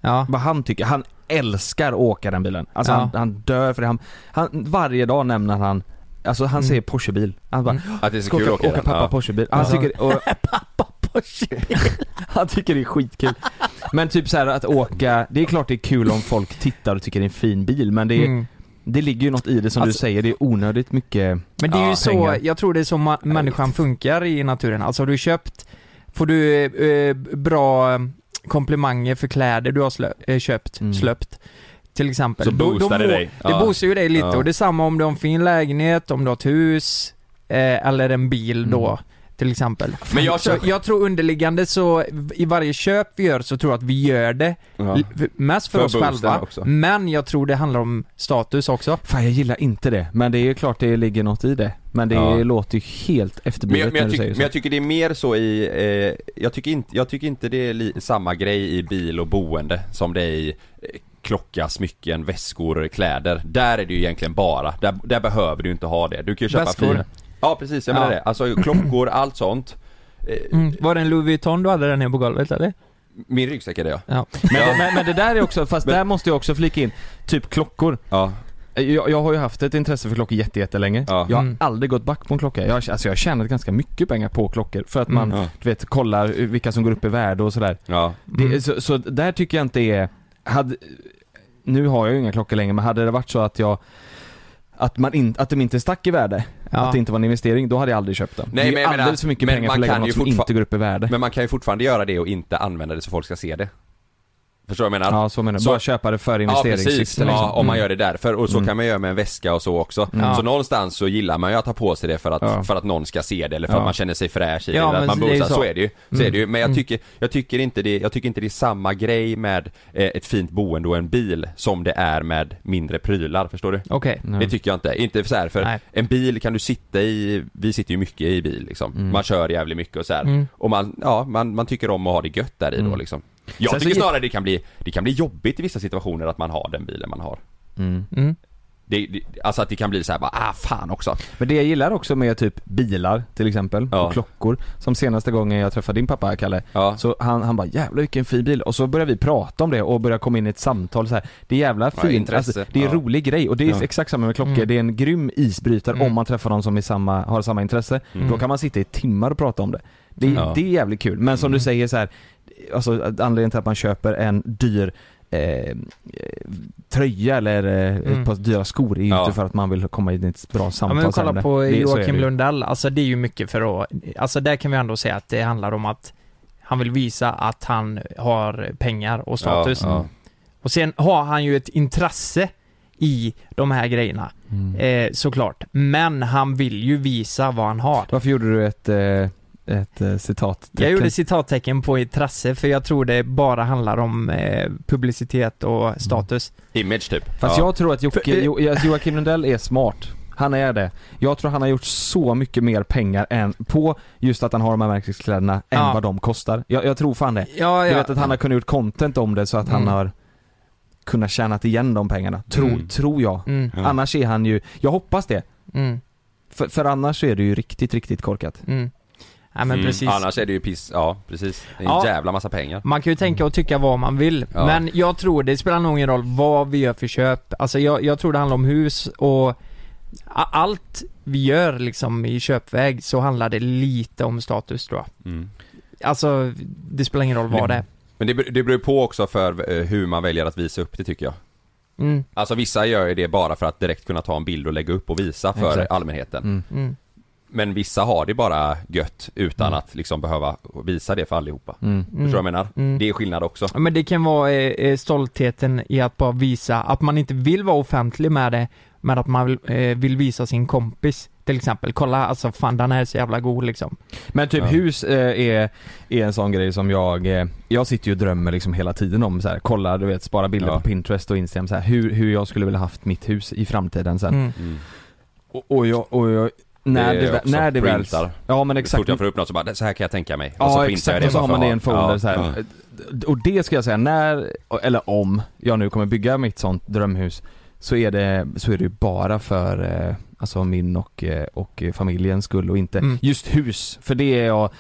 Speaker 3: Ja.
Speaker 2: vad han tycker. Han älskar att åka den bilen. Alltså
Speaker 3: Ja.
Speaker 2: han, han dör för det. Han, han, varje dag nämner han Alltså han
Speaker 3: Mm.
Speaker 2: Porschebil. Han bara,
Speaker 3: Mm.
Speaker 1: Att det är så kul
Speaker 2: åka,
Speaker 1: att åka,
Speaker 2: åka pappa
Speaker 1: ja.
Speaker 2: Porschebil. Han
Speaker 3: Ja.
Speaker 2: tycker, och,
Speaker 3: Pappa
Speaker 2: Han tycker det är skitkul. Men typ så här att åka, det är klart det är kul om folk tittar och tycker det är en fin bil men det är,
Speaker 3: Mm.
Speaker 2: Det ligger ju något i det som
Speaker 3: Alltså-
Speaker 2: du säger, det är onödigt mycket
Speaker 3: Men det är
Speaker 1: Ja,
Speaker 3: ju så,
Speaker 2: pengar.
Speaker 3: jag tror det är så ma- människan funkar i naturen. Alltså har du köpt, får du eh, bra komplimanger för kläder du har slö, eh, köpt,
Speaker 2: Mm.
Speaker 3: slöpt till exempel.
Speaker 1: Så boostar det
Speaker 3: mår-
Speaker 1: dig.
Speaker 3: Det
Speaker 1: Ja.
Speaker 3: boostar ju dig lite
Speaker 1: Ja.
Speaker 3: och det är samma om du har en fin lägenhet, om du har ett hus eh, eller en bil då. Till exempel.
Speaker 1: Men jag
Speaker 3: så jag tror underliggande så, i varje köp vi gör så tror jag att vi gör det
Speaker 1: Ja.
Speaker 3: mest för,
Speaker 1: För
Speaker 3: oss själva.
Speaker 1: också.
Speaker 3: Men jag tror det handlar om status också.
Speaker 2: Fan jag gillar inte det, men det är ju klart det ligger något i det. Men det
Speaker 1: Ja.
Speaker 2: låter ju helt
Speaker 1: Men
Speaker 2: efterblivet
Speaker 1: jag, men,
Speaker 2: när
Speaker 1: jag
Speaker 2: du säger
Speaker 1: men
Speaker 2: så.
Speaker 1: jag tycker det är mer så i, eh, jag, tycker inte, jag tycker inte det är samma grej i bil och boende som det är i eh, klocka, smycken, väskor, kläder. Där är det ju egentligen bara, där, där behöver du inte ha det. Du kan ju köpa
Speaker 3: Väskor.
Speaker 1: fina Ja precis, jag menar
Speaker 3: Ja.
Speaker 1: det. Alltså klockor, allt sånt.
Speaker 3: Mm. Var det en Louis Vuitton du hade där nere på golvet eller?
Speaker 1: Min ryggsäck är det ja.
Speaker 3: Ja.
Speaker 2: Men, det, men, men det där är också, fast
Speaker 1: Men-
Speaker 2: där måste jag också flika in, typ klockor.
Speaker 1: Ja.
Speaker 2: Jag, jag har ju haft ett intresse för klockor jätte, jättelänge.
Speaker 1: Ja.
Speaker 2: Jag har
Speaker 3: Mm.
Speaker 2: aldrig gått back på en klocka. Jag, alltså jag har tjänat ganska mycket pengar på klockor för att man,
Speaker 3: Mm.
Speaker 1: Ja.
Speaker 2: du vet, kollar vilka som går upp i värde och sådär.
Speaker 1: Ja.
Speaker 3: Mm.
Speaker 2: Det, så, så där tycker jag inte är, hade, nu har jag ju inga klockor längre men hade det varit så att jag att, man in, att de inte stack i värde,
Speaker 3: Ja.
Speaker 2: att det inte var en investering, då hade jag aldrig köpt den.
Speaker 1: Nej,
Speaker 2: det är
Speaker 1: men
Speaker 2: alldeles för mycket
Speaker 1: men
Speaker 2: pengar för att lägga något som inte går upp i värde.
Speaker 1: Men man kan ju fortfarande göra det och inte använda det så folk ska se det. Förstår du vad jag menar?
Speaker 2: Ja, så menar jag.
Speaker 1: Så-
Speaker 2: Bara köpa det för
Speaker 1: Ja precis,
Speaker 2: investeringssyfte
Speaker 1: ja,
Speaker 2: liksom.
Speaker 1: om man
Speaker 2: Mm.
Speaker 1: gör det därför och så
Speaker 2: Mm.
Speaker 1: kan man göra med en väska och så också.
Speaker 2: Mm.
Speaker 1: Så någonstans så gillar man ju att ha på sig det för att,
Speaker 2: Ja.
Speaker 1: för att någon ska se det eller för
Speaker 2: Ja.
Speaker 1: att man känner sig fräsch i
Speaker 3: Ja,
Speaker 1: det, eller
Speaker 3: men
Speaker 1: att man
Speaker 3: det är ju
Speaker 1: boostar,
Speaker 3: så.
Speaker 1: så är det ju. Så
Speaker 3: Mm.
Speaker 1: är det ju. Men jag
Speaker 3: Mm.
Speaker 1: tycker, jag tycker inte det, jag tycker inte det är samma grej med eh, ett fint boende och en bil som det är med mindre prylar, förstår du?
Speaker 3: Okej.
Speaker 2: Ja.
Speaker 1: Det tycker jag inte. Inte så här för
Speaker 3: Nej.
Speaker 1: en bil kan du sitta i, vi sitter ju mycket i bil liksom.
Speaker 2: Mm.
Speaker 1: Man kör jävligt mycket och så här.
Speaker 3: Mm.
Speaker 1: Och man, ja, man, man tycker om att ha det gött där i då
Speaker 2: Mm.
Speaker 1: liksom. Jag
Speaker 2: Sen så
Speaker 1: tycker
Speaker 2: gi-
Speaker 1: snarare det kan bli, det kan bli jobbigt i vissa situationer att man har den bilen man har.
Speaker 2: Mm.
Speaker 3: Mm.
Speaker 1: Det, det, alltså att det kan bli så här bara, ah fan också.
Speaker 2: Men det jag gillar också med typ bilar till exempel,
Speaker 1: Ja.
Speaker 2: och klockor. Som senaste gången jag träffade din pappa Kalle,
Speaker 1: Ja.
Speaker 2: så han, han bara 'Jävlar vilken fin bil' och så börjar vi prata om det och börjar komma in i ett samtal så här. Det är jävla
Speaker 1: Ja,
Speaker 2: fint,
Speaker 1: intresse.
Speaker 2: alltså, det är en
Speaker 1: Ja.
Speaker 2: rolig grej och det är
Speaker 1: Ja.
Speaker 2: exakt samma med klockor,
Speaker 3: Mm.
Speaker 2: det är en grym isbrytare
Speaker 3: Mm.
Speaker 2: om man träffar någon som är samma, har samma intresse.
Speaker 1: Mm.
Speaker 2: Då kan man sitta i timmar och prata om det. Det,
Speaker 1: Ja.
Speaker 2: det är jävligt kul, men som
Speaker 3: Mm.
Speaker 2: du säger så här, alltså anledningen till att man köper en dyr eh, tröja eller eh,
Speaker 3: Mm.
Speaker 2: ett par dyra skor är ju
Speaker 1: Ja.
Speaker 2: inte för att man vill komma in i ett bra
Speaker 3: Ja,
Speaker 2: samtal
Speaker 3: men
Speaker 2: sen
Speaker 3: kolla på
Speaker 2: Det-
Speaker 3: Joakim. Lundell, alltså det är ju mycket för att, alltså där kan vi ändå säga att det handlar om att han vill visa att han har pengar och status.
Speaker 1: Ja, ja.
Speaker 3: Och sen har han ju ett intresse i de här grejerna,
Speaker 2: Mm.
Speaker 3: eh, såklart. Men han vill ju visa vad han har.
Speaker 2: Varför gjorde du ett, eh, ett eh, citat?
Speaker 3: Jag gjorde citattecken på intresse för jag tror det bara handlar om eh, publicitet och status.
Speaker 1: Image typ.
Speaker 2: Fast
Speaker 1: ja.
Speaker 2: jag tror att Jocke,
Speaker 3: För-
Speaker 2: jo, alltså Joakim Lundell är smart. Han är det. Jag tror han har gjort så mycket mer pengar än på just att han har de här märkeskläderna än
Speaker 3: Ja.
Speaker 2: vad de kostar. Jag, jag tror fan det.
Speaker 3: Ja,
Speaker 2: Jag vet att han har kunnat gjort content om det så att han
Speaker 3: Mm.
Speaker 2: har kunnat tjänat igen de pengarna. Tro,
Speaker 1: Mm.
Speaker 2: Tror jag.
Speaker 3: Mm,
Speaker 1: Ja.
Speaker 2: Annars är han ju, jag hoppas det.
Speaker 3: mm,
Speaker 2: För, för annars är det ju riktigt, riktigt korkat.
Speaker 3: mm. Ja men
Speaker 1: Mm.
Speaker 3: precis.
Speaker 1: Annars är det ju piss, ja precis. Det är en
Speaker 3: Ja.
Speaker 1: jävla massa pengar.
Speaker 3: Man kan ju tänka och tycka vad man vill,
Speaker 1: Ja.
Speaker 3: men jag tror det spelar nog ingen roll vad vi gör för köp. Alltså jag, jag tror det handlar om hus och allt vi gör liksom i köpväg så handlar det lite om status tror jag.
Speaker 1: Mm.
Speaker 3: Alltså, det spelar ingen roll vad det är.
Speaker 1: Men det, det beror på också för eh, hur man väljer att visa upp det tycker jag.
Speaker 3: Mm,
Speaker 1: Alltså vissa gör ju det bara för att direkt kunna ta en bild och lägga upp och visa för
Speaker 2: Exakt.
Speaker 1: allmänheten.
Speaker 2: Mm.
Speaker 3: Mm,
Speaker 1: Men vissa har det bara gött utan
Speaker 2: Mm.
Speaker 1: att liksom behöva visa det för allihopa.
Speaker 2: Mm.
Speaker 1: Förstår du vad jag menar?
Speaker 3: mm.
Speaker 1: Det är skillnad också.
Speaker 3: Ja, men det kan vara eh, eh, stoltheten i att bara visa att man inte vill vara offentlig med det, men att man vill, eh, vill visa sin kompis till exempel. Kolla, alltså fan den här är så jävla god liksom.
Speaker 2: Men typ
Speaker 1: Ja.
Speaker 2: hus eh, är, är en sån grej som jag, eh, jag sitter ju och drömmer liksom hela tiden om så här, kolla du vet, spara bilder
Speaker 1: Ja.
Speaker 2: på Pinterest och Instagram så här, hur, hur jag skulle vilja haft mitt hus i framtiden sen.
Speaker 3: Mm.
Speaker 1: Mm.
Speaker 2: Och, och jag, och jag när
Speaker 1: Det
Speaker 2: det, när det väl, ja men
Speaker 1: Så
Speaker 2: exakt.
Speaker 1: fort jag får upp något så bara, så här kan jag tänka mig. Och så
Speaker 2: Ja exakt, och så har man det i en folder
Speaker 1: Ja,
Speaker 2: så här.
Speaker 1: ja.
Speaker 2: Och det ska jag säga, när, eller om jag nu kommer bygga mitt sånt drömhus så är det, så är det ju bara för, eh, alltså min och, eh, och familjens skull och inte
Speaker 3: Mm.
Speaker 2: just hus, för det är jag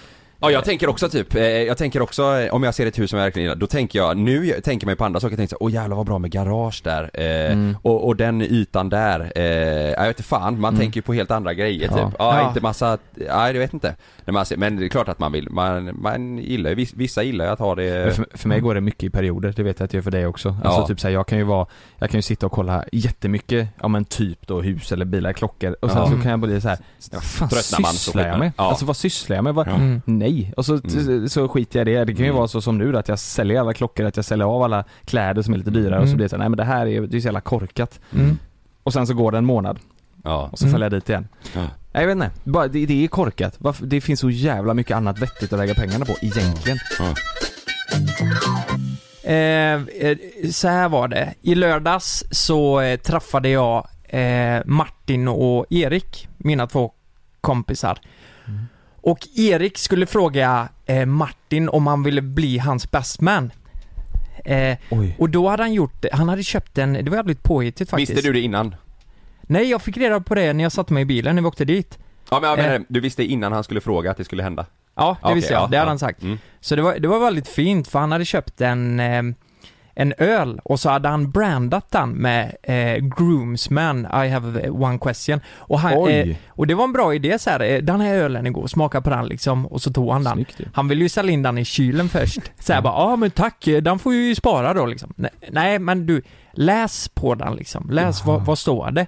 Speaker 1: Ja jag tänker också typ, eh, jag tänker också eh, om jag ser ett hus som jag verkligen gillar, då tänker jag, nu tänker man ju på andra saker, jag tänker så, åh jävlar vad bra med garage där, eh,
Speaker 2: Mm.
Speaker 1: och, och den ytan där, eh, jag vet inte fan, man tänker ju på helt andra grejer
Speaker 2: Ja.
Speaker 1: typ. Ja,
Speaker 3: Ja.
Speaker 1: inte massa, ja jag vet inte. Ser, men det är klart att man vill, man, man gillar ju, viss- vissa gillar ju att ha det
Speaker 2: Men För, för mig går det mycket i perioder, det vet jag att det gör för dig också. Alltså
Speaker 1: Ja.
Speaker 2: typ såhär, jag kan ju vara, jag kan ju sitta och kolla jättemycket, ja men typ då hus eller bilar, klockor och sen så kan jag bli så här. vad fan
Speaker 1: Tröttnar man så
Speaker 2: sysslar jag med? Alltså vad sysslar jag med? Vad,
Speaker 3: Mm.
Speaker 2: Nej, och så,
Speaker 1: Mm.
Speaker 2: så skiter jag i det. Det kan ju
Speaker 1: Mm.
Speaker 2: vara så som nu att jag säljer alla klockor, att jag säljer av alla kläder som är lite dyrare och så
Speaker 3: Mm.
Speaker 2: blir det så här, nej men det här är, är så jävla korkat.
Speaker 3: Mm.
Speaker 2: Och sen så går det en månad
Speaker 1: Ja.
Speaker 2: och så
Speaker 3: Mm.
Speaker 2: följer jag dit igen.
Speaker 1: Ja.
Speaker 2: Nej, jag vet inte, bara, det, det är korkat. Varför, det finns så jävla mycket annat vettigt att lägga pengarna på egentligen.
Speaker 3: Eh, eh, så här var det. I lördags så eh, träffade jag eh, Martin och Erik, mina två kompisar. Och Erik skulle fråga eh, Martin om han ville bli hans bestman. Eh, och då hade han gjort, han hade köpt en, det var jävligt påhittigt faktiskt.
Speaker 1: Visste du det innan?
Speaker 3: Nej, jag fick reda på det när jag satte mig i bilen när vi åkte dit.
Speaker 1: Ja men jag menar,
Speaker 3: Eh.
Speaker 1: du visste innan han skulle fråga att det skulle hända?
Speaker 3: Ja, det
Speaker 1: Okej,
Speaker 3: visste jag.
Speaker 1: ja,
Speaker 3: det hade
Speaker 1: ja.
Speaker 3: han sagt.
Speaker 1: Mm.
Speaker 3: Så det var, det var väldigt fint för han hade köpt en, eh, en öl och så hade han brandat den med eh, Groomsman, I have one question. Och, han, eh, och det var en bra idé så här. eh, den här ölen är god, smaka på den liksom. Och så tog han den.
Speaker 2: Snyggt ju.
Speaker 3: Han ville ju sälja in den i kylen först. Så här bara, ja ah, men tack, eh, den får ju spara då liksom. Nej, men du, läs på den liksom. Läs
Speaker 2: Jaha.
Speaker 3: vad, vad står det?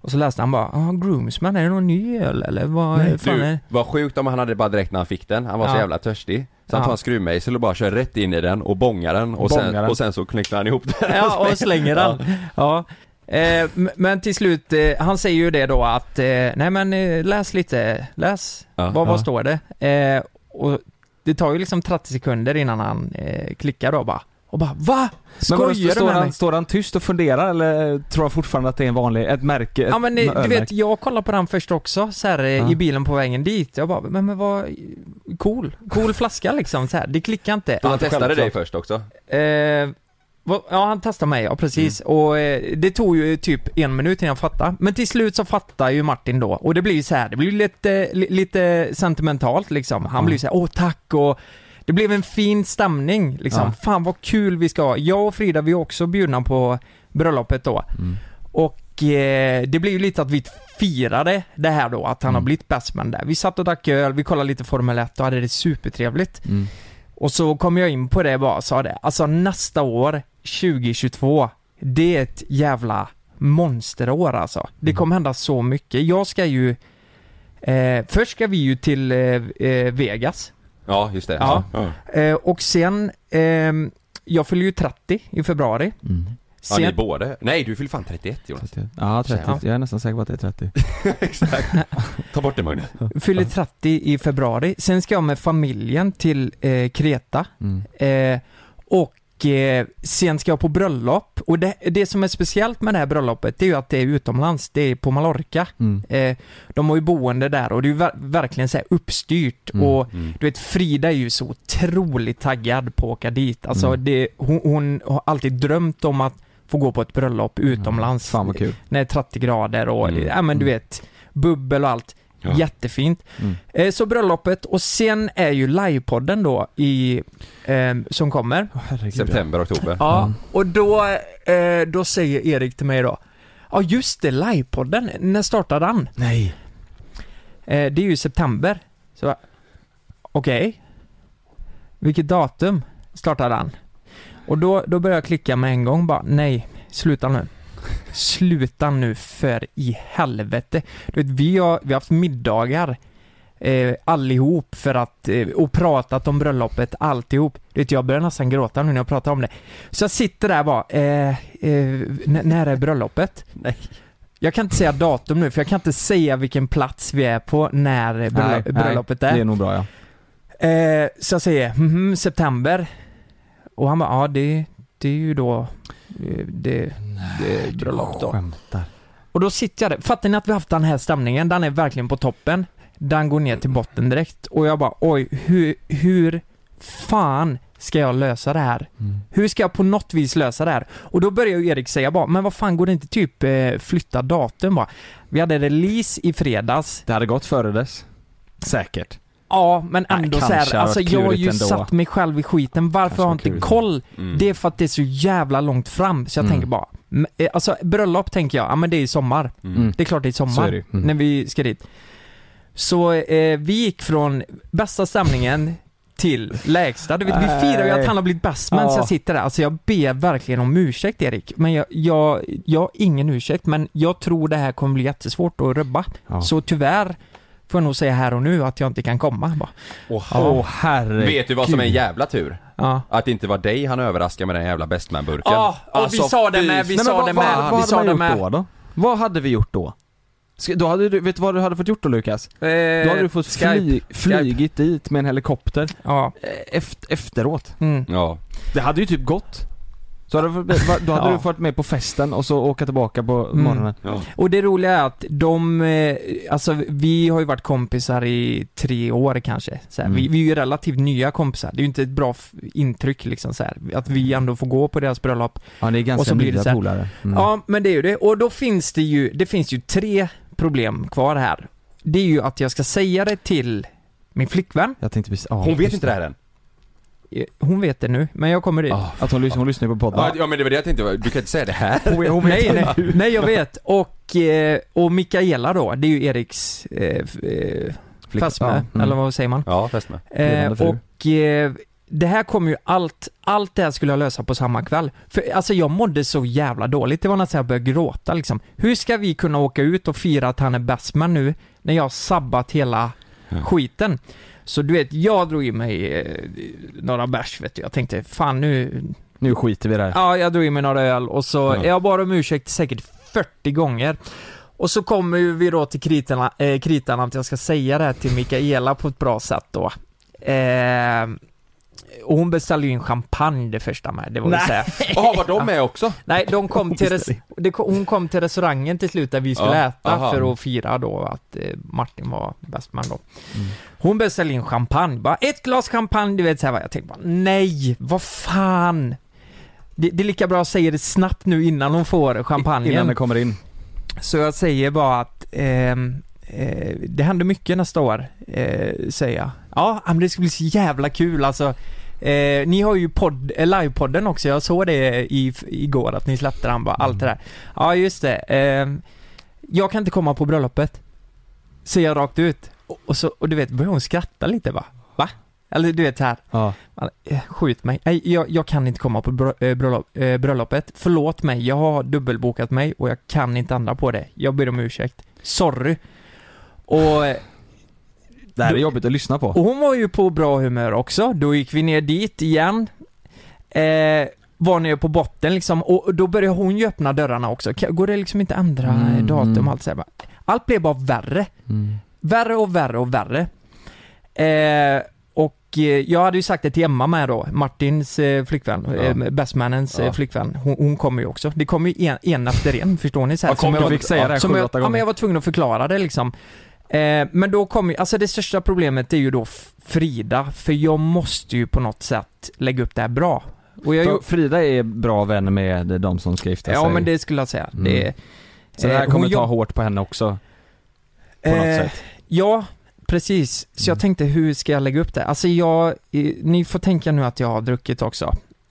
Speaker 3: Och så läste han bara, ah, Groomsman, är det någon ny öl eller vad
Speaker 2: Nej,
Speaker 3: fan är
Speaker 1: Du, vad sjukt om han hade bara direkt när han fick den, han var så
Speaker 3: Ja.
Speaker 1: jävla törstig Så han tar en skruvmejsel och bara kör rätt in i den och bångar den och, sen,
Speaker 2: Bångar den.
Speaker 1: och sen så knycklar han ihop den
Speaker 3: Ja, och slänger den. Ja. Eh, men till slut, eh, han säger ju det då att, eh, nej men eh, läs lite, läs,
Speaker 1: Ja.
Speaker 3: vad, vad
Speaker 2: Ja.
Speaker 3: står det? Eh, och det tar ju liksom 30 sekunder innan han eh, klickar då bara, och bara VA?
Speaker 2: Men vadå,
Speaker 3: Skojar du
Speaker 2: står,
Speaker 3: med mig?
Speaker 2: han, står han tyst och funderar eller tror han fortfarande att det är en vanlig, ett märke? Ett
Speaker 3: Ja men eh, du
Speaker 2: ölmärke?
Speaker 3: vet, jag kollade på den först också så här,
Speaker 2: Ja.
Speaker 3: i bilen på vägen dit. Jag bara, men, men vad, cool, cool flaska liksom så här. det klickar inte.
Speaker 1: Så han testade
Speaker 2: självklart.
Speaker 1: dig först också?
Speaker 3: Eh, vad- ja, han testade mig, ja precis. Och eh, det tog ju typ en minut innan jag fattade. Men till slut så fattar ju Martin då. Och det blir ju så här, det blir lite, li, lite sentimentalt liksom. Han
Speaker 2: Ja.
Speaker 3: blir så här, åh tack och det blev en fin stämning liksom.
Speaker 2: Ja.
Speaker 3: Fan vad kul vi ska ha. Jag och Frida vi är också bjudna på bröllopet då.
Speaker 2: Mm.
Speaker 3: Och eh, det blir ju lite att vi firade det här då, att han har
Speaker 2: Mm.
Speaker 3: blivit bestman där. Vi satt och drack öl, vi kollade lite Formel 1 och hade det supertrevligt.
Speaker 2: Mm.
Speaker 3: Och så kom jag in på det bara och sa det, alltså nästa år, 2022, det är ett jävla monsterår alltså. Det kommer hända så mycket. Jag ska ju, eh, först ska vi ju till eh, eh, Vegas.
Speaker 1: Ja, just det
Speaker 3: Ja.
Speaker 1: ja.
Speaker 3: Eh, och sen, ehm, jag fyller ju 30 i februari.
Speaker 2: Mm.
Speaker 1: Ja, ni
Speaker 3: Sen,
Speaker 1: båda? Nej, du fyller fan 31 Jonas
Speaker 2: 30. Ja, 30.
Speaker 3: Ja.
Speaker 2: Jag är nästan säker på att det är 30.
Speaker 1: Exakt Ta bort det Magnus
Speaker 3: fyller 30 i februari. Sen ska jag med familjen till eh, Kreta.
Speaker 2: Mm.
Speaker 3: Eh, och eh, sen ska jag på bröllop. Och det, det som är speciellt med det här bröllopet, det är ju att det är utomlands. Det är på Mallorca.
Speaker 2: Mm.
Speaker 3: Eh, de har ju boende där och det är ju ver- verkligen så här uppstyrt.
Speaker 2: Mm.
Speaker 3: Och
Speaker 1: mm.
Speaker 3: du vet, Frida är ju så otroligt taggad på att åka dit. Alltså
Speaker 2: Mm.
Speaker 3: det, hon, hon har alltid drömt om att få gå på ett bröllop utomlands.
Speaker 2: Fan vad kul.
Speaker 3: När det är 30 grader och,
Speaker 1: Mm.
Speaker 3: ja men du
Speaker 2: Mm.
Speaker 3: vet, bubbel och allt.
Speaker 1: Ja.
Speaker 3: Jättefint.
Speaker 2: Mm.
Speaker 3: Eh, så bröllopet och sen är ju livepodden då i, eh, som kommer.
Speaker 2: Herregud.
Speaker 1: September, oktober
Speaker 3: Ja,
Speaker 2: Mm.
Speaker 3: och då, eh, då säger Erik till mig då Ja just det, livepodden, när startar den?
Speaker 2: Nej.
Speaker 3: Eh, det är ju september. Så okej. Vilket datum startar den? Och då, då börjar jag klicka med en gång bara, nej, sluta nu. Sluta nu för i helvete. Du vet, vi har, vi har haft middagar eh, allihop för att, eh, och pratat om bröllopet alltihop. Du vet, jag börjar nästan gråta nu när jag pratar om det. Så jag sitter där bara, eh, eh, när är bröllopet?
Speaker 1: Nej.
Speaker 3: Jag kan inte säga datum nu, för jag kan inte säga vilken plats vi är på när bröllop,
Speaker 2: Nej, nej,
Speaker 3: bröllopet
Speaker 2: Det
Speaker 3: är.
Speaker 2: är nog bra ja.
Speaker 3: Eh, så jag säger, mhm, september. Och han bara, ja det, det är ju då det, det är bröllop då.
Speaker 2: Skämtar.
Speaker 3: Och då sitter jag där. Fattar ni att vi haft den här stämningen? Den är verkligen på toppen. Den går ner till botten direkt. Och jag bara, oj, hur, hur fan ska jag lösa det här?
Speaker 2: Mm.
Speaker 3: Hur ska jag på något vis lösa det här? Och då börjar ju Erik säga bara, men vad fan går det inte typ eh, flytta datum bara? Vi hade release i fredags.
Speaker 2: Det hade gått före dess. Säkert.
Speaker 3: Ja, men
Speaker 2: Nej,
Speaker 3: ändå så
Speaker 2: kanske
Speaker 3: här, alltså jag har ju
Speaker 2: ändå.
Speaker 3: satt mig själv i skiten. Varför
Speaker 2: Kanske
Speaker 3: har jag inte
Speaker 2: klurigt.
Speaker 3: koll?
Speaker 1: Mm.
Speaker 3: Det är för att det är så jävla långt fram, så jag
Speaker 2: Mm.
Speaker 3: tänker bara, eh, alltså bröllop tänker jag, ja men det är i sommar.
Speaker 1: Mm.
Speaker 3: Det är klart det är i sommar,
Speaker 2: Så är det. Mm.
Speaker 3: när vi ska dit. Så eh, vi gick från bästa stämningen till lägsta. Du vet, vi
Speaker 2: Nej.
Speaker 3: firar ju att han har blivit bäst men
Speaker 2: Ja.
Speaker 3: så jag sitter där. Alltså jag ber verkligen om ursäkt Erik. Men jag, jag, jag har ingen ursäkt, men jag tror det här kommer bli jättesvårt att rubba.
Speaker 2: Ja.
Speaker 3: Så tyvärr får jag nog säga här och nu att jag inte kan komma bara.
Speaker 1: Åh,
Speaker 2: Åh herregud.
Speaker 1: Vet du vad som är en jävla tur?
Speaker 3: Ja.
Speaker 1: Att det inte var dig han överraskade med den jävla bestman-burken.
Speaker 3: Ja, och vi sa det med, vi
Speaker 2: Nej,
Speaker 3: sa
Speaker 2: vad,
Speaker 3: det
Speaker 2: vad,
Speaker 3: med,
Speaker 2: vad
Speaker 3: vi
Speaker 2: hade
Speaker 3: sa det med.
Speaker 2: då, då? Vad hade vi gjort då? Ska, då hade du, vet du vad du hade fått gjort då Lukas? Då hade du fått
Speaker 3: Skype.
Speaker 2: fly, flygit dit med en helikopter
Speaker 3: Ja.
Speaker 2: eh, efter, efteråt.
Speaker 3: Mm.
Speaker 1: Ja.
Speaker 2: Det hade ju typ gått. Så hade, du då hade
Speaker 3: Ja.
Speaker 2: du fått med på festen och så åka tillbaka på
Speaker 3: Mm.
Speaker 2: morgonen.
Speaker 1: ja.
Speaker 3: Och det roliga är att de, eh, alltså vi har ju varit kompisar i tre år kanske. Så här,
Speaker 2: Mm.
Speaker 3: vi, vi är ju relativt nya kompisar. Det är ju inte ett bra intryck liksom så här, att vi ändå får gå på deras bröllop.
Speaker 2: Ja det är
Speaker 3: Och
Speaker 2: ganska
Speaker 3: så blir det
Speaker 2: nya
Speaker 3: så här-
Speaker 2: polare. Mm.
Speaker 3: Ja, men det är ju det. Och då finns det ju, det finns ju tre problem kvar här. Det är ju att jag ska säga det till min flickvän.
Speaker 2: Jag tänkte precis,
Speaker 1: Hon vet inte det här än.
Speaker 3: Eh, Hon vet det nu, men jag kommer dit.
Speaker 1: Ah.
Speaker 2: Att hon, lys- hon lyssnar på podden.
Speaker 1: Ja, men det var det jag tänkte, du kan inte säga det här.
Speaker 3: Nej, nej, nej, jag vet. Och, eh, och Mikaela då, det är ju Eriks eh, eh, fästmö,
Speaker 2: ja, mm.
Speaker 3: eller vad säger man?
Speaker 1: Ja, fäst med.
Speaker 3: Eh, och eh, det här kommer ju allt, allt det här skulle jag lösa på samma kväll. För alltså jag mådde så jävla dåligt, det var nästan jag började gråta liksom. Hur ska vi kunna åka ut och fira att han är bestman nu, när jag har sabbat hela. Skiten? Så du vet, jag drog i mig eh, några bärs vet du. Jag tänkte, fan nu,
Speaker 2: Nu skiter vi i det här.
Speaker 3: Ja, jag drog i mig några öl och så,
Speaker 1: Ja.
Speaker 3: jag bad om ursäkt säkert 40 gånger. Och så kommer ju vi då till kritan, eh, kritan att jag ska säga det här till Mikaela på ett bra sätt då. Eh, och hon beställde ju in champagne det första med, det var ju så här.
Speaker 1: Jaha, var de med också?
Speaker 3: Nej, de kom till res- hon kom till restaurangen till slut där vi skulle
Speaker 1: Ja,
Speaker 3: äta
Speaker 1: aha.
Speaker 3: för att fira då att eh, Martin var bästman då.
Speaker 2: Mm.
Speaker 3: Hon beställde in champagne, bara ett glas champagne, du vet så här, vad jag tänkte bara, nej, vad fan. Det, det är lika bra att säga det snabbt nu innan hon får champagnen.
Speaker 2: Innan det kommer in.
Speaker 3: Så jag säger bara att ehm, eh, det händer mycket nästa år, eh, säger jag. Ja, men det ska bli så jävla kul alltså. Eh, ni har ju podd, eh, livepodden också, jag såg det i, igår att ni släppte den bara, allt det där. Ja, just det. ehm, jag kan inte komma på bröllopet. Säger jag rakt ut. Och, och, så, och du vet, börjar hon skratta lite va? Va? Eller du vet så här.
Speaker 2: Ja.
Speaker 3: Eh, Skjut mig. Nej, jag, jag kan inte komma på eh, bröllop, eh, bröllopet. Förlåt mig, jag har dubbelbokat mig och jag kan inte ändra på det. Jag ber om ursäkt. Sorry. Och, eh,
Speaker 2: Det här är jobbigt att lyssna på.
Speaker 3: och hon var ju på bra humör också. Då gick vi ner dit igen. Eh, var nere på botten liksom och då började hon ju öppna dörrarna också. Går det liksom inte ändra
Speaker 2: Mm,
Speaker 3: datum
Speaker 2: mm.
Speaker 3: och allt så här. Allt blev bara värre.
Speaker 2: Mm.
Speaker 3: Värre och värre och värre. Eh, och eh, jag hade ju sagt det till Emma med då, Martins eh, flickvän,
Speaker 1: Ja.
Speaker 3: eh, bestmannens
Speaker 1: Ja.
Speaker 3: eh, flickvän. Hon, hon kommer ju också. Det kommer ju en, en efter en, förstår ni? Så här,
Speaker 1: Ja, kom,
Speaker 3: som jag,
Speaker 2: fick säga det här
Speaker 3: som jag, ja, men jag var tvungen att förklara det liksom. Eh, men då kommer alltså det största problemet är ju då Frida, för jag måste ju på något sätt lägga upp det här bra. Och jag,
Speaker 2: Frida är bra vän med de som ska gifta sig.
Speaker 3: ja men det skulle jag säga.
Speaker 2: Mm.
Speaker 3: Det,
Speaker 2: Så det här
Speaker 3: eh,
Speaker 2: kommer
Speaker 3: hon
Speaker 2: ta hårt på henne också. På något
Speaker 3: Eh,
Speaker 2: sätt.
Speaker 3: Ja, precis. Så jag
Speaker 2: Mm.
Speaker 3: tänkte, hur ska jag lägga upp det? Alltså jag, ni får tänka nu att jag har druckit också.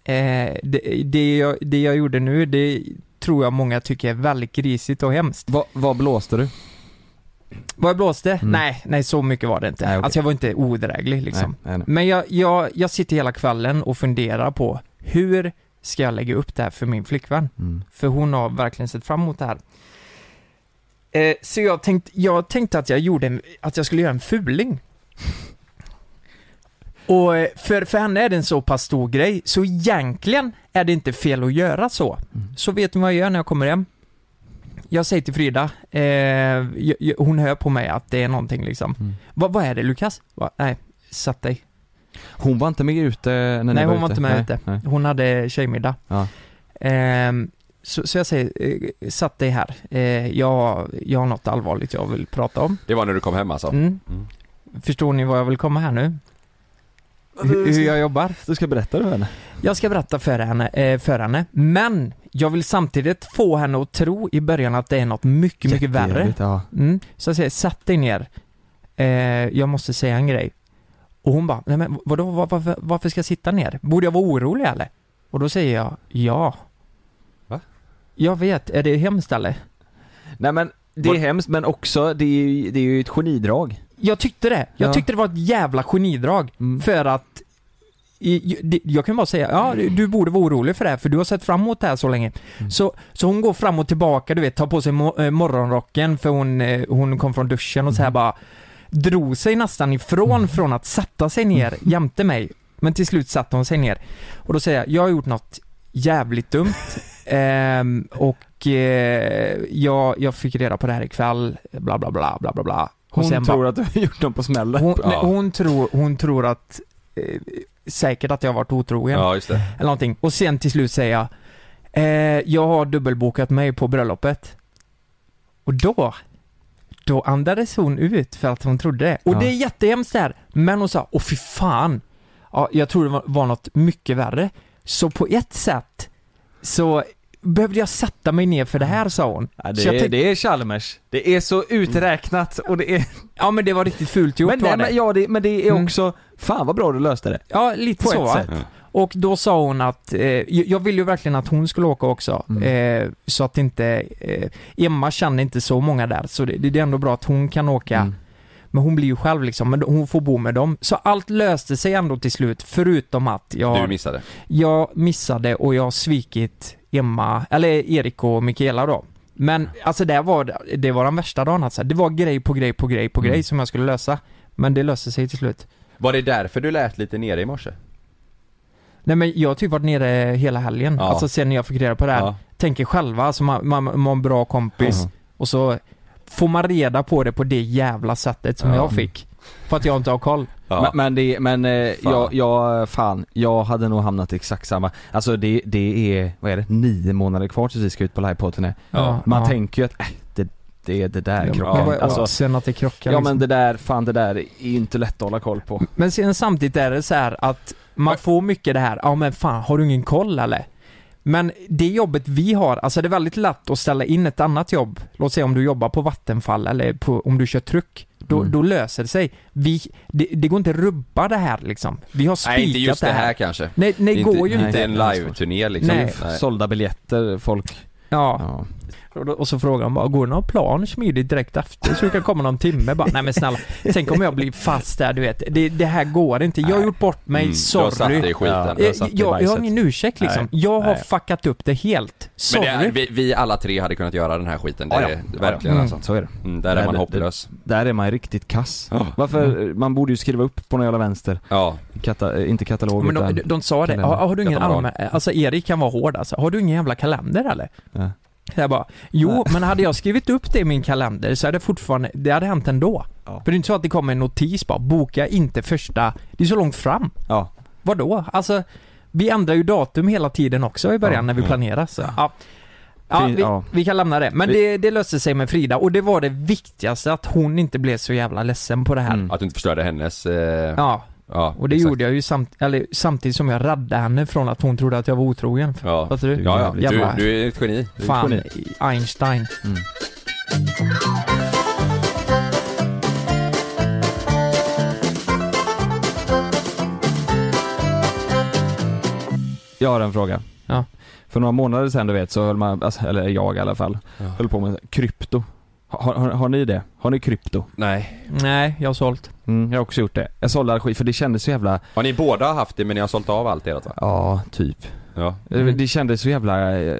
Speaker 3: Eh, det, det, jag, det jag gjorde nu, det tror jag många tycker är väldigt grisigt och hemskt.
Speaker 2: Va, vad blåste du?
Speaker 3: Vad jag blåste?
Speaker 2: Mm.
Speaker 3: Nej, nej så mycket var det inte.
Speaker 2: Nej, okej.
Speaker 3: Alltså jag var inte odräglig liksom.
Speaker 2: Nej, nej, nej.
Speaker 3: Men jag, jag, jag sitter hela kvällen och funderar på hur ska jag lägga upp det här för min flickvän?
Speaker 2: Mm.
Speaker 3: För hon har verkligen sett fram emot det här. Eh, så jag tänkte, jag tänkte att jag gjorde, en- att jag skulle göra en fuling. Och eh, för, för henne är det en så pass stor grej, så egentligen är det inte fel att göra så.
Speaker 2: Mm.
Speaker 3: Så vet ni vad jag gör när jag kommer hem? Jag säger till Frida, eh, jag, jag, hon hör på mig att det är någonting liksom.
Speaker 2: Mm.
Speaker 3: Va, vad är det Lukas? Va, nej, satt dig.
Speaker 2: Hon var inte med ute när ni
Speaker 3: Nej,
Speaker 2: var
Speaker 3: hon var
Speaker 2: ute?
Speaker 3: inte med
Speaker 2: nej,
Speaker 3: ute.
Speaker 2: Nej.
Speaker 3: Hon hade tjejmiddag.
Speaker 2: Ja.
Speaker 3: Ehm, så, så jag säger, eh, satt dig här. Eh, jag, jag har något allvarligt jag vill prata om.
Speaker 1: Det var när du kom hem alltså?
Speaker 3: Mm.
Speaker 1: Mm.
Speaker 3: Förstår ni vad jag vill komma här nu? Hur, jag jobbar?
Speaker 2: Du ska berätta för henne.
Speaker 3: Jag ska berätta för henne, eh, för henne, men jag vill samtidigt få henne att tro i början att det är något mycket, mycket värre.
Speaker 2: Ja.
Speaker 3: Mm. Så jag säger, sätt dig ner. Eh, jag måste säga en grej. Och hon bara, nej men vadå, var, varför, varför ska jag sitta ner? Borde jag vara orolig eller? Och då säger jag, ja.
Speaker 1: Va?
Speaker 3: Jag vet, är det hemskt eller?
Speaker 2: Nej men, det är
Speaker 1: Var-
Speaker 2: hemskt men också, det är ju, det är ju ett genidrag.
Speaker 3: Jag tyckte det. Jag
Speaker 2: Ja.
Speaker 3: tyckte det var ett jävla genidrag.
Speaker 2: Mm.
Speaker 3: För att jag kan bara säga, ja du borde vara orolig för det här för du har sett fram emot det här så länge.
Speaker 2: Mm.
Speaker 3: Så, så hon går fram och tillbaka, du vet, tar på sig eh, morgonrocken för hon, eh, hon kom från duschen och så här bara drog sig nästan ifrån från att sätta sig ner jämte mig. Men till slut satte hon sig ner. Och då säger jag, jag har gjort något jävligt dumt. Ehm, och eh, jag, jag fick reda på det här ikväll, bla bla bla bla bla bla. Och
Speaker 2: Hon
Speaker 3: sen
Speaker 2: tror att du har gjort dem på smällen.
Speaker 3: hon,
Speaker 1: Ja.
Speaker 3: nej, hon, tror, hon tror att eh, säkert att jag har varit otrogen
Speaker 1: Ja, just det.
Speaker 3: eller någonting. Och sen till slut säger jag eh, Jag har dubbelbokat mig på bröllopet. Och då Då andades hon ut för att hon trodde det. Och
Speaker 2: Ja.
Speaker 3: det är jättehemskt där. Men hon sa, åh fy fan. Ja, jag tror det var, var något mycket värre. Så på ett sätt så behövde jag sätta mig ner för det här sa hon.
Speaker 2: Ja,
Speaker 3: Så
Speaker 2: det, är, det är Chalmers. Det är så uträknat och det är...
Speaker 3: Ja men det var riktigt fult gjort
Speaker 2: Men,
Speaker 3: var
Speaker 2: nej,
Speaker 3: det.
Speaker 2: men, ja, det, men det är
Speaker 3: Mm.
Speaker 2: också, fan vad bra du löste det.
Speaker 3: Ja, lite
Speaker 2: På
Speaker 3: så va?
Speaker 2: sätt.
Speaker 3: Och då sa hon att, eh, jag jag vill ju verkligen att hon skulle åka också.
Speaker 2: Mm.
Speaker 3: Eh, så att inte, eh, Emma känner inte så många där, så det, det är ändå bra att hon kan åka.
Speaker 2: Mm.
Speaker 3: Men hon blir ju själv liksom, men hon får bo med dem. Så allt löste sig ändå till slut, förutom att jag,
Speaker 1: Du missade.
Speaker 3: jag missade och jag har svikit Emma, eller Erik och Mikaela då. Men alltså det var, det var den värsta dagen alltså. Det var grej på grej på grej på
Speaker 2: Mm.
Speaker 3: grej som jag skulle lösa. Men det löste sig till slut.
Speaker 1: Var det därför du lät lite nere i morse?
Speaker 3: Nej men jag har typ varit nere hela helgen,
Speaker 1: Ja.
Speaker 3: alltså sen jag fick reda på det här.
Speaker 1: Ja.
Speaker 3: Tänker själva, alltså man, man, man har en bra kompis
Speaker 2: Ja.
Speaker 3: och så får man reda på det på det jävla sättet som
Speaker 1: Ja.
Speaker 3: jag fick. För att jag inte har koll.
Speaker 1: Ja.
Speaker 2: Men, men det, men eh,
Speaker 1: Fan.
Speaker 2: jag, jag, fan, jag hade nog hamnat i exakt samma, alltså det, det är, vad är det, nio månader kvar tills vi ska ut på livepotten
Speaker 1: Ja.
Speaker 2: Man
Speaker 3: ja.
Speaker 2: tänker ju att, äh, det, det, det där
Speaker 3: Ja,
Speaker 2: krockar.
Speaker 3: är
Speaker 2: alltså,
Speaker 3: oddsen att det krockar
Speaker 2: ja
Speaker 3: liksom?
Speaker 2: men det där, fan det där är inte lätt att hålla koll på.
Speaker 3: Men sen samtidigt är det så här att man får mycket det här, ja men fan har du ingen koll eller? Men det jobbet vi har, alltså det är väldigt lätt att ställa in ett annat jobb. Låt säga om du jobbar på Vattenfall eller på, om du kör truck. Då,
Speaker 2: Mm.
Speaker 3: då löser det sig. Vi, det, det går inte att rubba det här liksom. Vi har spikat
Speaker 1: Nej, inte just det här kanske.
Speaker 3: Nej, nej det
Speaker 1: inte,
Speaker 3: går ju
Speaker 1: inte
Speaker 3: inte.
Speaker 1: en live-turné liksom.
Speaker 3: Nej.
Speaker 2: Sålda biljetter, folk,
Speaker 3: Ja.
Speaker 2: ja.
Speaker 3: Och, så frågar han bara, går det någon plan smidigt direkt efter så du kan komma någon timme? Bara, nej men snälla, sen kommer jag bli fast där du vet. Det, det här går inte. Jag har gjort bort mig,
Speaker 1: Mm, Du har satt dig
Speaker 3: sorry.
Speaker 1: i skiten.
Speaker 2: Ja. Jag
Speaker 3: Jag, jag har ingen ursäkt liksom.
Speaker 2: Nej.
Speaker 3: Jag har
Speaker 2: Nej.
Speaker 3: fuckat upp det helt.
Speaker 1: Men
Speaker 3: Sorry.
Speaker 1: det är, vi, vi alla tre hade kunnat göra den här skiten. Det
Speaker 2: Ja, ja.
Speaker 1: är verkligen
Speaker 3: Mm.
Speaker 1: alltså.
Speaker 2: Så är det.
Speaker 1: Mm, där
Speaker 2: Nej,
Speaker 1: är man
Speaker 2: det-
Speaker 1: hopplös.
Speaker 2: Där är man riktigt kass.
Speaker 1: Ja.
Speaker 2: Varför, man borde ju skriva upp på någon jävla vänster.
Speaker 1: Ja.
Speaker 2: Kata, eh, inte katalog
Speaker 3: men de,
Speaker 2: utan...
Speaker 3: de sa det, har, har du ingen allmän, alltså Erik kan vara hård alltså. Har du ingen jävla kalender eller?
Speaker 2: Ja.
Speaker 3: Jag bara, jo
Speaker 2: Nej.
Speaker 3: men hade jag skrivit upp det i min kalender så hade det fortfarande, det hade hänt ändå.
Speaker 2: Ja.
Speaker 3: För det är inte så att det kommer en notis bara, boka inte första, det är så långt fram.
Speaker 2: Ja.
Speaker 3: Vadå? Alltså, vi ändrar ju datum hela tiden också i början
Speaker 2: Ja.
Speaker 3: när vi
Speaker 1: Ja.
Speaker 3: planerar så, ja. Ja, vi,
Speaker 2: ja.
Speaker 3: vi kan lämna det. Men
Speaker 2: Vi-
Speaker 3: det, det löste sig med Frida och det var det viktigaste, att hon inte blev så jävla ledsen på det här.
Speaker 2: Mm.
Speaker 1: Att du inte förstörde hennes... Eh,
Speaker 3: Ja,
Speaker 1: ja,
Speaker 3: och det
Speaker 1: exakt.
Speaker 3: gjorde jag ju samt, eller, samtidigt som jag räddade henne från att hon trodde att jag var otrogen.
Speaker 1: Ja.
Speaker 3: Fattar du?
Speaker 1: Ja, ja. Du,
Speaker 3: Jävla-
Speaker 1: du är ett geni. Du är ett
Speaker 3: Fan,
Speaker 1: geni.
Speaker 3: Einstein.
Speaker 2: Mm. Jag har en fråga.
Speaker 3: Ja.
Speaker 2: För några månader sedan du vet så höll man, alltså, eller jag i alla fall,
Speaker 1: Ja.
Speaker 2: höll på med krypto. Har, har, har ni det? Har ni krypto?
Speaker 1: Nej.
Speaker 3: Nej, jag har sålt.
Speaker 2: Mm, jag har också gjort det. Jag sålde all skit för det kändes så jävla,
Speaker 1: Har ni båda haft det men ni har sålt av allt ert va?
Speaker 2: ja typ.
Speaker 1: Ja.
Speaker 3: Mm.
Speaker 2: Det kändes så jävla eh,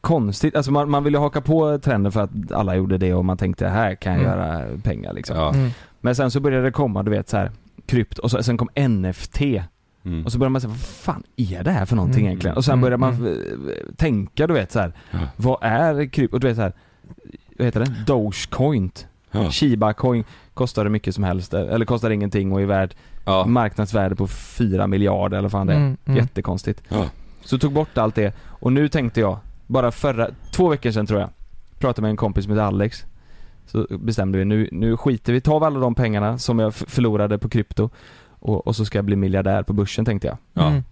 Speaker 2: konstigt, alltså man, man ville haka på trenden för att alla gjorde det och man tänkte här kan jag
Speaker 3: Mm.
Speaker 2: göra pengar liksom.
Speaker 1: Ja.
Speaker 3: Mm.
Speaker 2: Men sen så började det komma, du vet så här krypt och så, sen kom NFT
Speaker 1: Mm.
Speaker 2: och så började man säga vad fan är det här för någonting
Speaker 3: Mm.
Speaker 2: egentligen? Och sen
Speaker 3: Mm,
Speaker 2: började man
Speaker 3: mm.
Speaker 2: tänka du vet så här.
Speaker 1: Ja.
Speaker 2: vad är krypt? Och du vet så här, vad heter det? Dogecoin.
Speaker 1: Ja.
Speaker 2: Shiba coin kostar hur mycket som helst, eller kostar ingenting och är värd
Speaker 1: Ja.
Speaker 2: marknadsvärde på 4 miljarder eller vad fan det är.
Speaker 3: Mm, mm.
Speaker 2: Jättekonstigt.
Speaker 1: Ja.
Speaker 2: Så tog bort allt det och nu tänkte jag, bara förra, två veckor sedan tror jag, pratade med en kompis som heter Alex. Så bestämde vi, nu, nu skiter vi, tar vi alla de pengarna som jag förlorade på krypto och, och så ska jag bli miljardär på börsen tänkte jag.
Speaker 1: Ja.
Speaker 3: Mm.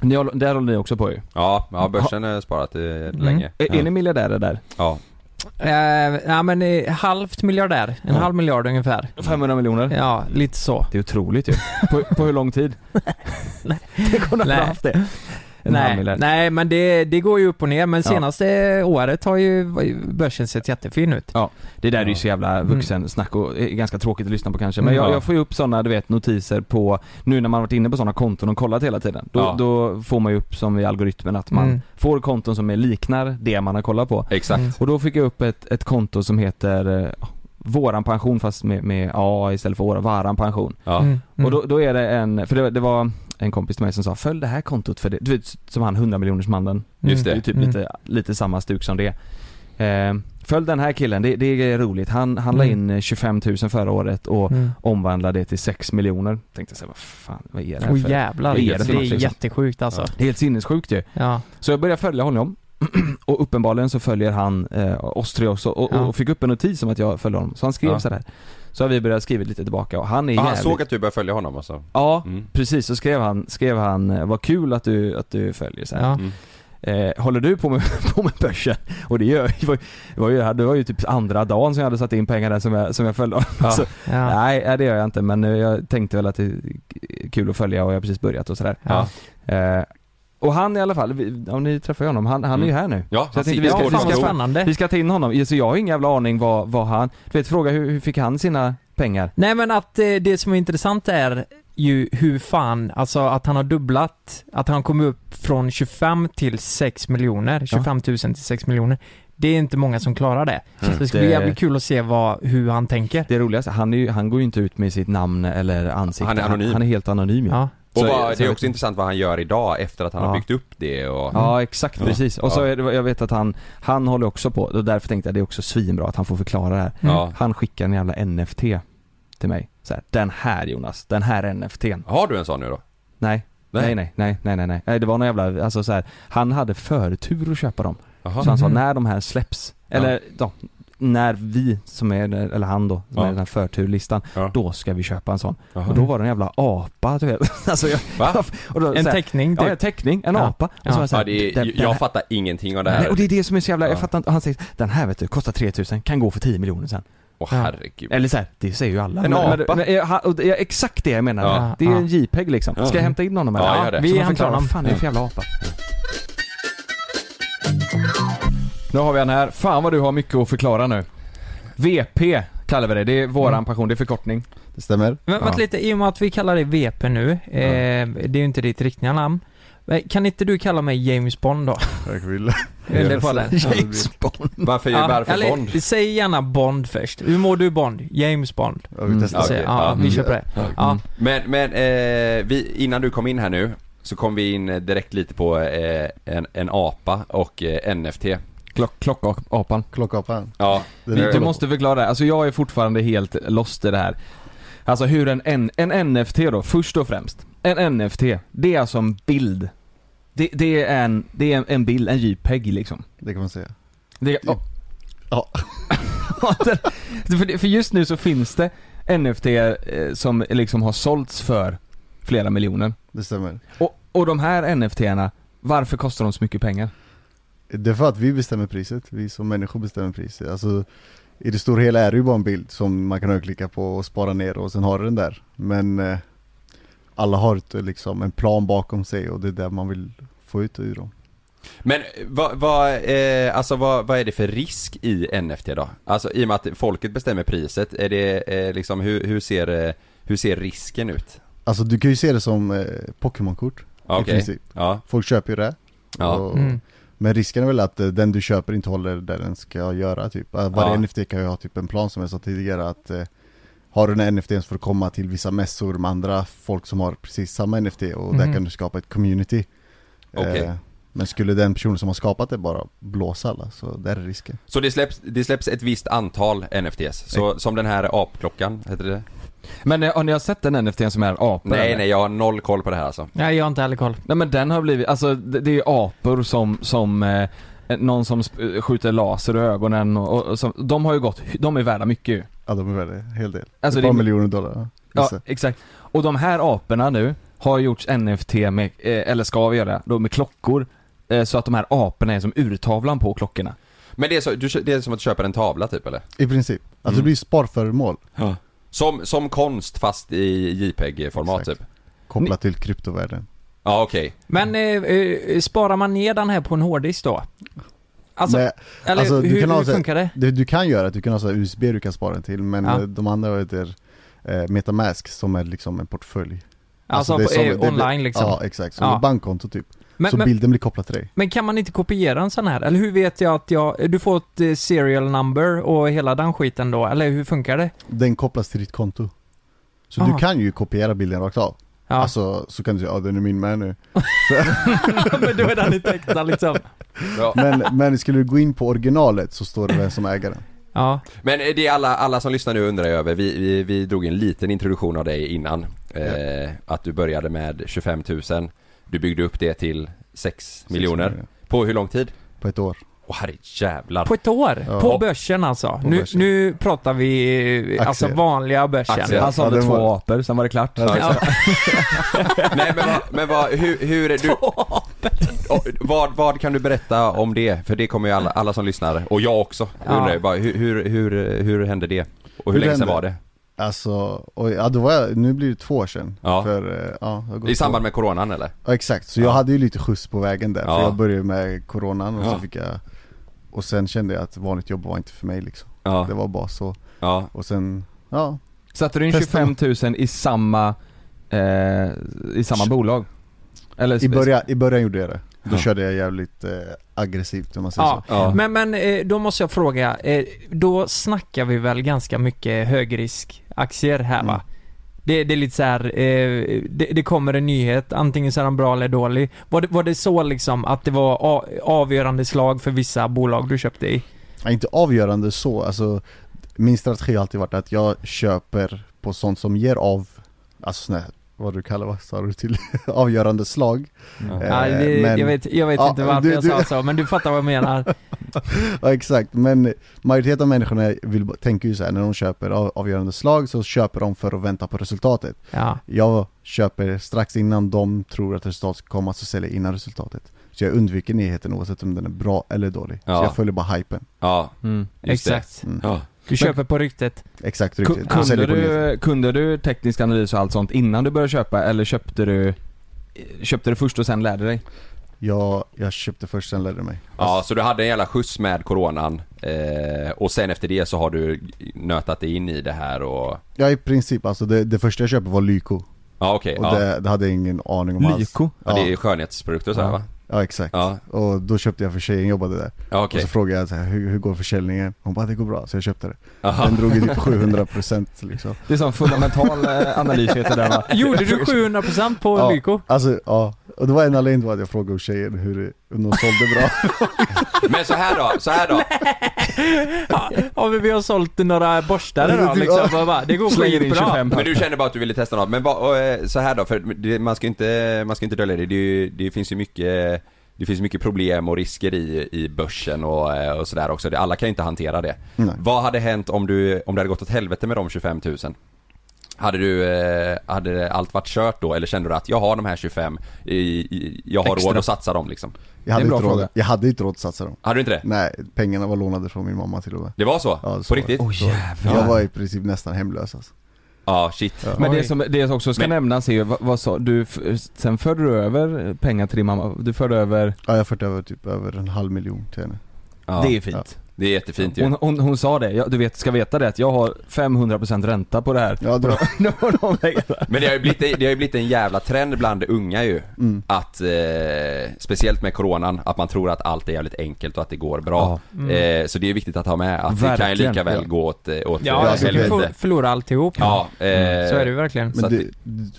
Speaker 2: Ni håller, där håller ni också på ju.
Speaker 1: Ja, ja börsen har sparat eh, länge.
Speaker 2: Är,
Speaker 1: ja.
Speaker 2: är ni miljardärer där?
Speaker 1: Ja.
Speaker 3: Eh, ja men eh, halvt miljardär, en
Speaker 2: Ja.
Speaker 3: halv miljard ungefär.
Speaker 2: 500 miljoner?
Speaker 3: Ja, lite så.
Speaker 2: Det är otroligt ju. På, på hur lång tid?
Speaker 3: Nej.
Speaker 2: Tänk om du hade
Speaker 3: Nej.
Speaker 2: haft det. En halv
Speaker 3: Nej,
Speaker 2: miljard.
Speaker 3: nej men det, det går ju upp och ner men
Speaker 2: Ja.
Speaker 3: senaste året har ju börsen sett jättefin ut.
Speaker 2: Det där är ju
Speaker 1: Ja.
Speaker 2: så jävla vuxensnack och är ganska tråkigt att lyssna på kanske. Men
Speaker 3: Mm.
Speaker 2: jag,
Speaker 1: Ja.
Speaker 2: jag får ju upp sådana, du vet, notiser på, nu när man varit inne på sådana konton och kollat hela tiden. Då,
Speaker 1: Ja.
Speaker 2: då får man ju upp som i algoritmen att man
Speaker 3: Mm.
Speaker 2: får konton som är liknar det man har kollat på.
Speaker 1: Exakt.
Speaker 3: Mm.
Speaker 2: Och då fick jag upp ett, ett konto som heter eh, Våran pension fast med, med A istället för våra, Varan pension.
Speaker 1: Ja.
Speaker 3: Mm. Mm.
Speaker 2: Och då, då är det en, för det, det var en kompis till mig som sa följ det här kontot för det, du vet som han 100 miljoners mannen
Speaker 1: Just
Speaker 2: Det är
Speaker 1: det.
Speaker 2: ju typ
Speaker 3: Mm.
Speaker 2: lite, lite samma stuk som det. Eh, följ den här killen, det, det är roligt. Han, han la
Speaker 3: Mm.
Speaker 2: in eh, 25 000 förra året och
Speaker 3: Mm.
Speaker 2: omvandlade det till 6 miljoner. Tänkte såhär, vad fan, vad är det här för?
Speaker 3: jävlar,
Speaker 2: vad
Speaker 3: det
Speaker 2: är
Speaker 3: är,
Speaker 2: det för något, liksom?
Speaker 3: jättesjukt alltså.
Speaker 1: Ja.
Speaker 2: Det är helt sinnessjukt ju.
Speaker 3: Ja.
Speaker 2: Så jag började följa honom och uppenbarligen så följer han eh, oss tre också och,
Speaker 3: Ja.
Speaker 2: och fick upp en notis om att jag följde honom. Så han skrev
Speaker 1: Ja.
Speaker 2: sådär. Så har vi börjat skriva lite tillbaka och han är
Speaker 1: Ja, han
Speaker 2: jävligt...
Speaker 1: såg att du började följa honom alltså?
Speaker 2: Ja,
Speaker 1: Mm.
Speaker 2: precis. Så skrev han, skrev han, eh, vad kul att du, att du följer så här.
Speaker 3: Ja.
Speaker 1: Mm.
Speaker 2: Eh, håller du på med, på med börsen? Och det gör det var, det var ju, det var ju typ andra dagen som jag hade satt in pengar där som jag, som jag följde honom.
Speaker 1: Ja.
Speaker 2: Så,
Speaker 3: Ja.
Speaker 2: nej, det gör jag inte men jag tänkte väl att det är kul att följa och jag har precis börjat och sådär.
Speaker 3: Ja.
Speaker 2: Eh, och han i alla fall, vi- om ni träffar ju honom, han, han är ju
Speaker 1: Mm.
Speaker 2: här nu.
Speaker 1: Ja,
Speaker 2: Så
Speaker 1: han
Speaker 2: jag tänkte vi ska-
Speaker 3: Ja,
Speaker 2: vi ska
Speaker 3: spännande.
Speaker 2: Vi ska ta in honom, så jag har ingen jävla aning vad, vad han, du vet fråga hur, hur fick han sina pengar?
Speaker 3: Nej men att eh, det som är intressant är ju hur fan, alltså att han har dubblat, att han kom upp från 25 till 6 miljoner, 25 000 till 6 miljoner. Det är inte många som klarar det.
Speaker 1: Mm.
Speaker 3: Så det ska bli jävligt kul att se vad, hur han tänker.
Speaker 2: Det roligaste, han, är ju, han går ju inte ut med sitt namn eller ansikte.
Speaker 1: Han är anonym.
Speaker 2: Han, är helt anonym ju.
Speaker 3: Ja.
Speaker 1: Och
Speaker 2: Så-
Speaker 1: vad,
Speaker 2: så
Speaker 1: det är också intressant vad han gör idag efter att han
Speaker 2: Ja.
Speaker 1: har byggt upp det och...
Speaker 2: Ja exakt,
Speaker 1: Ja.
Speaker 2: precis. Och så är det, jag vet att han, han håller också på, och därför tänkte jag det är också svinbra att han får förklara det här.
Speaker 1: Ja.
Speaker 2: Han skickar en jävla NFT till mig. Så här, den här Jonas, den här NFTn.
Speaker 1: Har du en sån nu då?
Speaker 2: Nej. Nej, nej, nej, nej, nej, nej. nej det var någon jävla, alltså så här, han hade förtur att köpa dem.
Speaker 1: Jaha.
Speaker 2: Så han sa
Speaker 3: Mhm.
Speaker 2: när de här släpps, eller ja, när vi som är, eller han då, som
Speaker 1: Ja.
Speaker 2: är den här förturlistan,
Speaker 1: Ja.
Speaker 2: då ska vi köpa en sån.
Speaker 1: Jaha.
Speaker 2: Och då var det en jävla apa, du vet. Alltså jag,
Speaker 1: Va?
Speaker 2: och då,
Speaker 3: En teckning
Speaker 2: Ja,
Speaker 3: typ.
Speaker 2: en teckning, en
Speaker 3: Ja.
Speaker 2: apa. Och
Speaker 3: Ja.
Speaker 2: så var jag så här,
Speaker 1: Ja, det är,
Speaker 2: den- den
Speaker 1: jag
Speaker 2: här-
Speaker 1: fattar ingenting av det
Speaker 2: Nej,
Speaker 1: här.
Speaker 2: och det är det som är så jävla,
Speaker 1: Ja.
Speaker 2: jag fattar inte, han säger den här vet du, kostar 3000, kan gå för 10 miljoner sen.
Speaker 1: Åh
Speaker 3: Ja.
Speaker 1: herregud.
Speaker 2: Eller så här, det säger ju alla.
Speaker 1: En
Speaker 2: Men-
Speaker 1: apa?
Speaker 2: Men, men, är exakt det jag menar.
Speaker 1: Ja.
Speaker 2: Det är
Speaker 3: Ja.
Speaker 2: en JPEG liksom. Ska
Speaker 1: Ja.
Speaker 2: jag hämta in honom eller?
Speaker 1: Ja, gör det.
Speaker 3: Vi hämtar honom.
Speaker 2: vad fan är det för jävla apa? Nu har vi han här. Fan vad du har mycket att förklara nu. VP kallar vi det. Det är våran
Speaker 3: Mm.
Speaker 2: pension, det är förkortning.
Speaker 6: Det stämmer.
Speaker 3: Men vänta
Speaker 2: Ja.
Speaker 3: lite, i och med att vi kallar dig VP nu, eh, det är ju inte ditt riktiga namn. Men Kan inte du kalla mig James Bond då?
Speaker 6: Jag vill.
Speaker 3: Eller på den?
Speaker 2: James Bond.
Speaker 1: Varför, varför
Speaker 3: eller,
Speaker 1: Bond?
Speaker 3: Säg gärna Bond först. Hur mår du Bond? James Bond.
Speaker 6: Ja, vi
Speaker 2: Mm.
Speaker 6: testar.
Speaker 1: Ja,
Speaker 3: ja,
Speaker 1: Ja.
Speaker 3: vi på det. Ja.
Speaker 1: Men, men eh, vi, innan du kom in här nu så kom vi in direkt lite på eh, en, en apa och eh, NFT.
Speaker 2: Klock, klockapan.
Speaker 6: Klockapan.
Speaker 1: Ja,
Speaker 2: Du, du måste förklara det. Alltså jag är fortfarande helt lost i det här. Alltså hur en, en, en NFT då, först och främst. En NFT, det är alltså en bild. Det, det är en, det är en, en bild, en JPEG liksom.
Speaker 6: Det kan man säga.
Speaker 2: Det,
Speaker 6: Ja. Ja.
Speaker 2: För just nu så finns det NFT eh, som liksom har sålts för flera miljoner.
Speaker 6: Det stämmer.
Speaker 2: Och, och de här NFT-erna, varför kostar de så mycket pengar?
Speaker 6: Det är för att vi bestämmer priset. Vi som människor bestämmer priset. Alltså i det stora hela är det ju bara en bild som man kan högerklicka på och spara ner och sen har du den där. Men eh, alla har ett, liksom en plan bakom sig och det är där man vill få ut ur dem.
Speaker 1: Men vad, vad, eh, alltså vad, vad är det för risk i NFT då? Alltså i och med att folket bestämmer priset, är det eh, liksom, hur, hur, ser, eh, hur ser risken ut?
Speaker 6: Alltså du kan ju se det som eh, Pokémon-kort
Speaker 1: Ja,
Speaker 6: i princip.
Speaker 1: ja,
Speaker 6: Folk köper ju det.
Speaker 1: ja,
Speaker 6: Och,
Speaker 3: Mm.
Speaker 6: Men risken är väl att eh, den du köper inte håller där den ska göra typ. Eh, Varje
Speaker 1: Ja.
Speaker 6: NFT kan ju ha typ en plan som jag sa tidigare att eh, Har du här NFT så får du komma till vissa mässor med andra folk som har precis samma NFT och där
Speaker 3: Mhm.
Speaker 6: kan du skapa ett community. Eh, Men skulle den personen som har skapat det bara blåsa alla så där är risken
Speaker 1: Så det släpps, det släpps ett visst antal NFTs, så som den här apklockan, heter det
Speaker 2: Men eh, har ni har sett den NFT som är apor?
Speaker 1: Nej
Speaker 2: eller?
Speaker 1: nej, jag har noll koll på det här alltså
Speaker 3: Nej, jag har inte heller koll.
Speaker 2: Nej men den har blivit, alltså det, det är apor som, som eh, någon som sp- skjuter laser i ögonen och, och, och som, de har ju gått, de är värda mycket ju.
Speaker 6: Ja de är värda en hel del
Speaker 2: Alltså
Speaker 6: Ett
Speaker 2: det
Speaker 6: par
Speaker 2: är-
Speaker 6: miljoner dollar
Speaker 2: Ja,
Speaker 6: vissa.
Speaker 2: exakt. Och de här aporna nu har gjorts NFT med, eh, eller ska vi göra, då med klockor. Eh, så att de här aporna är som urtavlan på klockorna.
Speaker 1: Men det är, så, du, kö- det är som att köpa en tavla typ eller?
Speaker 6: I princip. Alltså
Speaker 1: Mm.
Speaker 6: det blir sparföremål
Speaker 1: Som, som konst fast i JPEG-format typ?
Speaker 6: kopplat till kryptovärlden.
Speaker 1: Ja okej.
Speaker 3: Men eh, eh, sparar man ner den här på en hårddisk då? Alltså,
Speaker 6: Men,
Speaker 3: eller
Speaker 6: alltså, du
Speaker 3: hur,
Speaker 6: kan ha
Speaker 3: hur
Speaker 6: så-
Speaker 3: funkar det?
Speaker 6: det du kan göra, att du kan ha så här USB du kan spara den till men
Speaker 3: Ja.
Speaker 6: eh, de andra heter eh, Metamask som är liksom en portfölj.
Speaker 3: Alltså,
Speaker 6: det är som-
Speaker 3: eh,
Speaker 6: det blir-
Speaker 3: online liksom?
Speaker 6: Ja exakt, som
Speaker 3: Ja.
Speaker 6: ett bankkonto typ.
Speaker 3: Men,
Speaker 6: så
Speaker 3: men,
Speaker 6: bilden blir kopplad till dig.
Speaker 3: men kan man inte kopiera en sån här? Eller hur vet jag att jag, du får ett eh, serial number och hela den skiten då? Eller hur funkar det?
Speaker 6: Den kopplas till ditt konto. Så
Speaker 3: Aha.
Speaker 6: du kan ju kopiera bilden rakt av.
Speaker 3: Ja,
Speaker 6: Alltså så kan du säga ja den är min med nu.
Speaker 3: men då är den inte äkta liksom.
Speaker 1: Ja.
Speaker 6: Men, men skulle du gå in på originalet så står det vem som äger den.
Speaker 3: Ja,
Speaker 1: Men det är alla, alla som lyssnar nu undrar över, vi, vi, vi drog en liten introduktion av dig innan. Eh, att du började med 25 000, du byggde upp det till 6 miljoner. På hur lång tid?
Speaker 6: På ett år.
Speaker 1: Åh herre jävlar.
Speaker 3: på ett år?
Speaker 6: Ja.
Speaker 3: På börsen alltså?
Speaker 6: På
Speaker 3: nu,
Speaker 6: börsen.
Speaker 3: nu pratar vi alltså
Speaker 6: Aktier.
Speaker 3: vanliga börsen.
Speaker 1: Aktier.
Speaker 2: Han sålde
Speaker 6: Ja, det
Speaker 2: två
Speaker 6: var-
Speaker 2: apor, sen var det klart.
Speaker 3: Ja.
Speaker 1: Nej men, vad- men vad, hur, hur är du, och, vad, vad kan du berätta om det? För det kommer ju alla, alla som lyssnar, och jag också,
Speaker 3: Ja.
Speaker 1: undrar bara hur, hur, hur, hur hände det? Och hur,
Speaker 6: Hur
Speaker 1: länge sedan
Speaker 6: hände?
Speaker 1: var det?
Speaker 6: Alltså, och, ja då var jag, nu blir det två år sedan.
Speaker 1: Ja.
Speaker 6: För, eh, ja,
Speaker 1: I samband
Speaker 6: två-
Speaker 1: med coronan eller?
Speaker 6: Ja exakt, så
Speaker 1: Ja.
Speaker 6: jag hade ju lite skjuts på vägen där,
Speaker 1: Ja.
Speaker 6: för jag började med coronan och
Speaker 1: Ja.
Speaker 6: så fick jag Och sen kände jag att vanligt jobb var inte för mig liksom.
Speaker 1: Ja,
Speaker 6: Det var bara så.
Speaker 1: ja,
Speaker 6: Och sen, ja,
Speaker 2: Satte du in
Speaker 6: Testa.
Speaker 2: 25 000 i samma, eh, i samma bolag? Eller
Speaker 6: i början, i början gjorde jag det. Då
Speaker 1: Ja.
Speaker 6: körde jag jävligt eh, aggressivt om man säger
Speaker 3: Ja,
Speaker 6: så.
Speaker 1: ja.
Speaker 3: men, men eh, då måste jag fråga, eh, då snackar vi väl ganska mycket högriskaktier här va?
Speaker 6: Mm.
Speaker 3: Det, det är lite så här, eh, det, det kommer en nyhet, antingen så är den bra eller dålig. Var det, var det så liksom att det var avgörande slag för vissa bolag du köpte i?
Speaker 6: Ja, inte avgörande så, alltså Min strategi har alltid varit att jag köper på sånt som ger av, alltså här, vad du kallar vad sa du till, avgörande slag.
Speaker 1: Ja.
Speaker 6: Eh,
Speaker 3: Ja, det,
Speaker 6: men-
Speaker 3: jag vet, jag vet
Speaker 6: Ja,
Speaker 3: inte varför
Speaker 6: du-
Speaker 3: jag
Speaker 6: du-
Speaker 3: sa så, men du fattar vad jag menar.
Speaker 6: Ja exakt, men majoriteten av människorna vill, tänker ju så här, när de köper av, avgörande slag så köper de för att vänta på resultatet.
Speaker 3: Ja,
Speaker 6: Jag köper strax innan de tror att resultatet ska komma så säljer jag innan resultatet. Så jag undviker nyheten oavsett om den är bra eller dålig.
Speaker 1: Ja.
Speaker 6: Så jag följer bara hypen.
Speaker 1: ja,
Speaker 2: Mm.
Speaker 3: exakt.
Speaker 6: Mm.
Speaker 1: Ja.
Speaker 3: Du köper på ryktet.
Speaker 6: Exakt, riktigt. Och
Speaker 2: Kunde du, kunde du teknisk analys och allt sånt innan du började köpa eller köpte du Köpte du först och sen lärde dig?
Speaker 6: Jag, jag köpte först, sen lärde mig.
Speaker 1: Ja, så du hade en jävla skjuts med coronan eh, och sen efter det så har du nötat dig in i det här och...
Speaker 6: Ja i princip, alltså det, det första jag köpte var Lyko.
Speaker 1: Ja okej,
Speaker 6: Och
Speaker 1: ja.
Speaker 6: det, det hade jag ingen aning om alls.
Speaker 2: Lyko?
Speaker 1: ja. Det är skönhetsprodukter och så här,
Speaker 2: Ja.
Speaker 1: va?
Speaker 6: Ja exakt.
Speaker 1: Ja,
Speaker 6: Och då köpte jag för tjejen jobbade där.
Speaker 1: ja okej.
Speaker 6: Och så frågade jag så här, hur, hur går försäljningen? Hon bara det går bra, så jag köpte det.
Speaker 1: Aha.
Speaker 6: Den drog ju typ 700% liksom.
Speaker 2: Det är sån fundamental eh, analys heter det va?
Speaker 3: Gjorde du 700% på
Speaker 6: Ja.
Speaker 3: Lyko?
Speaker 6: Alltså ja, och det var en anledning till att jag frågade hos tjejen hur, de sålde bra.
Speaker 1: Men så här då, så här då.
Speaker 3: Ja, ja, men vi har sålt några borstar idag liksom. Och bara, det går skitbra.
Speaker 2: 25
Speaker 1: Men du kände bara att du ville testa något. Men vad, och, eh, så här då, för det, man ska inte, man ska inte dölja det. Det, det finns ju mycket det finns mycket problem och risker i, i börsen och, eh, och sådär också. Det- Alla kan ju inte hantera det.
Speaker 6: Nej.
Speaker 1: Vad hade hänt om du, om det hade gått åt helvete med de 25 000? Hade du, eh, hade allt varit kört då eller kände du att jag har de här 25, i, i, jag har
Speaker 2: Extra.
Speaker 1: råd att satsa dem liksom?
Speaker 6: Jag hade,
Speaker 2: en bra
Speaker 6: inte råd,
Speaker 2: fråga.
Speaker 6: jag hade inte råd att satsa dem.
Speaker 1: Hade du inte det?
Speaker 6: Nej, pengarna var lånade från min mamma till och med.
Speaker 1: Det var så?
Speaker 6: Ja, så
Speaker 1: På
Speaker 6: var det.
Speaker 1: riktigt?
Speaker 2: Åh jävlar.
Speaker 6: Jag var i princip nästan hemlös alltså.
Speaker 1: Ja, shit.
Speaker 6: Ja.
Speaker 2: Men det som, det som också ska
Speaker 1: Men-
Speaker 2: nämnas är ju, vad, vad sa du, f- sen förde du över pengar till din mamma, du förde över,
Speaker 6: Ja, jag har fört över typ över en halv miljon till henne.
Speaker 1: Ja,
Speaker 2: det är fint.
Speaker 1: Det är jättefint ju.
Speaker 2: Hon, hon, hon sa det, ja, du vet, ska veta det att jag har 500% ränta på det här.
Speaker 6: Ja, det var.
Speaker 1: Men det har ju blivit, det har ju blivit en jävla trend bland unga ju.
Speaker 6: mm.
Speaker 1: Att, eh, speciellt med coronan, att man tror att allt är jävligt enkelt och att det går bra.
Speaker 3: Mm.
Speaker 1: Eh, så det är viktigt att ha med att det kan ju
Speaker 2: Verkligen,
Speaker 1: lika väl
Speaker 6: ja.
Speaker 1: gå åt, eh, åt
Speaker 3: Ja,
Speaker 1: eh,
Speaker 3: du kan ju förlora alltihop.
Speaker 1: Ja, eh,
Speaker 3: Så är det ju verkligen.
Speaker 6: Men det,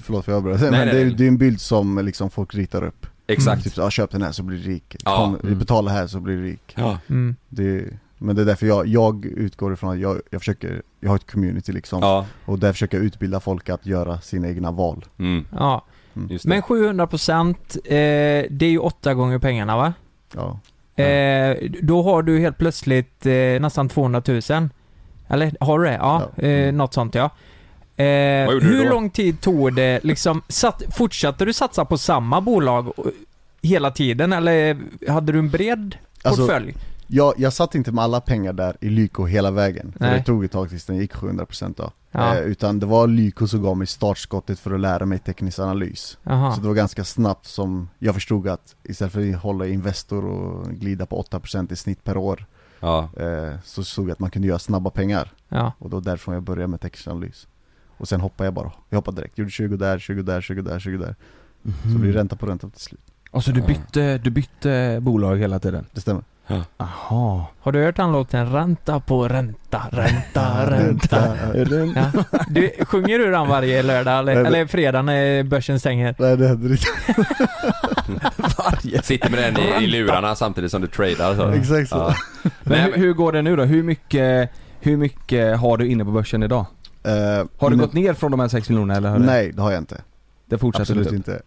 Speaker 6: förlåt för jag avbröt, men
Speaker 1: nej,
Speaker 6: det, är-
Speaker 1: nej.
Speaker 6: det är en bild som liksom folk ritar upp.
Speaker 1: Exakt.
Speaker 6: Typ ja, köp den här så blir du rik.
Speaker 1: Ja.
Speaker 6: Kom,
Speaker 2: Mm.
Speaker 6: Betala här så blir du rik.
Speaker 1: Ja.
Speaker 3: Mm.
Speaker 6: Det, men det är därför jag, jag utgår ifrån att jag, jag försöker, jag har ett community liksom.
Speaker 1: Ja,
Speaker 6: Och där försöker jag utbilda folk att göra sina egna val.
Speaker 1: mm,
Speaker 3: Ja.
Speaker 1: just det.
Speaker 3: Men 700% eh, det är ju åtta gånger pengarna va?
Speaker 6: Ja.
Speaker 3: Eh, då har du helt plötsligt eh, nästan 200 000. Eller har du det? Ja,
Speaker 6: Ja.
Speaker 3: Eh, något sånt ja. Eh, hur lång tid tog det liksom, satt, fortsatte du satsa på samma bolag eh, hela tiden eller hade du en bred
Speaker 6: Alltså,
Speaker 3: portfölj?
Speaker 6: Jag, jag satt inte med alla pengar där i Lyko hela vägen, för
Speaker 3: Nej.
Speaker 6: det tog ett tag tills den gick 700% då.
Speaker 3: Ja.
Speaker 6: Eh, utan det var Lyko som gav mig startskottet för att lära mig teknisk analys.
Speaker 3: Jaha.
Speaker 6: Så det var ganska snabbt som jag förstod att istället för att hålla Investor och glida på 8% i snitt per år
Speaker 1: Ja,
Speaker 6: eh, Så såg jag att man kunde göra snabba pengar
Speaker 3: Ja.
Speaker 6: Och då därifrån jag började med teknisk analys Och sen hoppade jag bara, jag hoppade direkt, gjorde 20 där, 20 där, 20 där, 20 där Så det
Speaker 2: Mm.
Speaker 6: blir ränta på ränta till slut
Speaker 2: Och så du bytte, du bytte bolag hela tiden?
Speaker 6: Det stämmer
Speaker 2: Jaha.
Speaker 3: Har du hört den låten? Ränta på ränta, ränta, ränta. Ja. Du, sjunger du den varje lördag eller,
Speaker 6: Nej,
Speaker 3: eller fredag när börsen stänger?
Speaker 6: Nej det händer inte,
Speaker 2: Varje.
Speaker 1: sitter med den i, i lurarna samtidigt som du tradar så.
Speaker 6: exakt så
Speaker 1: Ja.
Speaker 2: Men hur, hur går det nu då? Hur mycket, hur mycket har du inne på börsen idag?
Speaker 6: Eh,
Speaker 2: Har du gått ner från de här 6 miljonerna eller?
Speaker 6: Nej det har jag inte,
Speaker 2: det fortsätter
Speaker 6: absolut
Speaker 2: upp?
Speaker 6: inte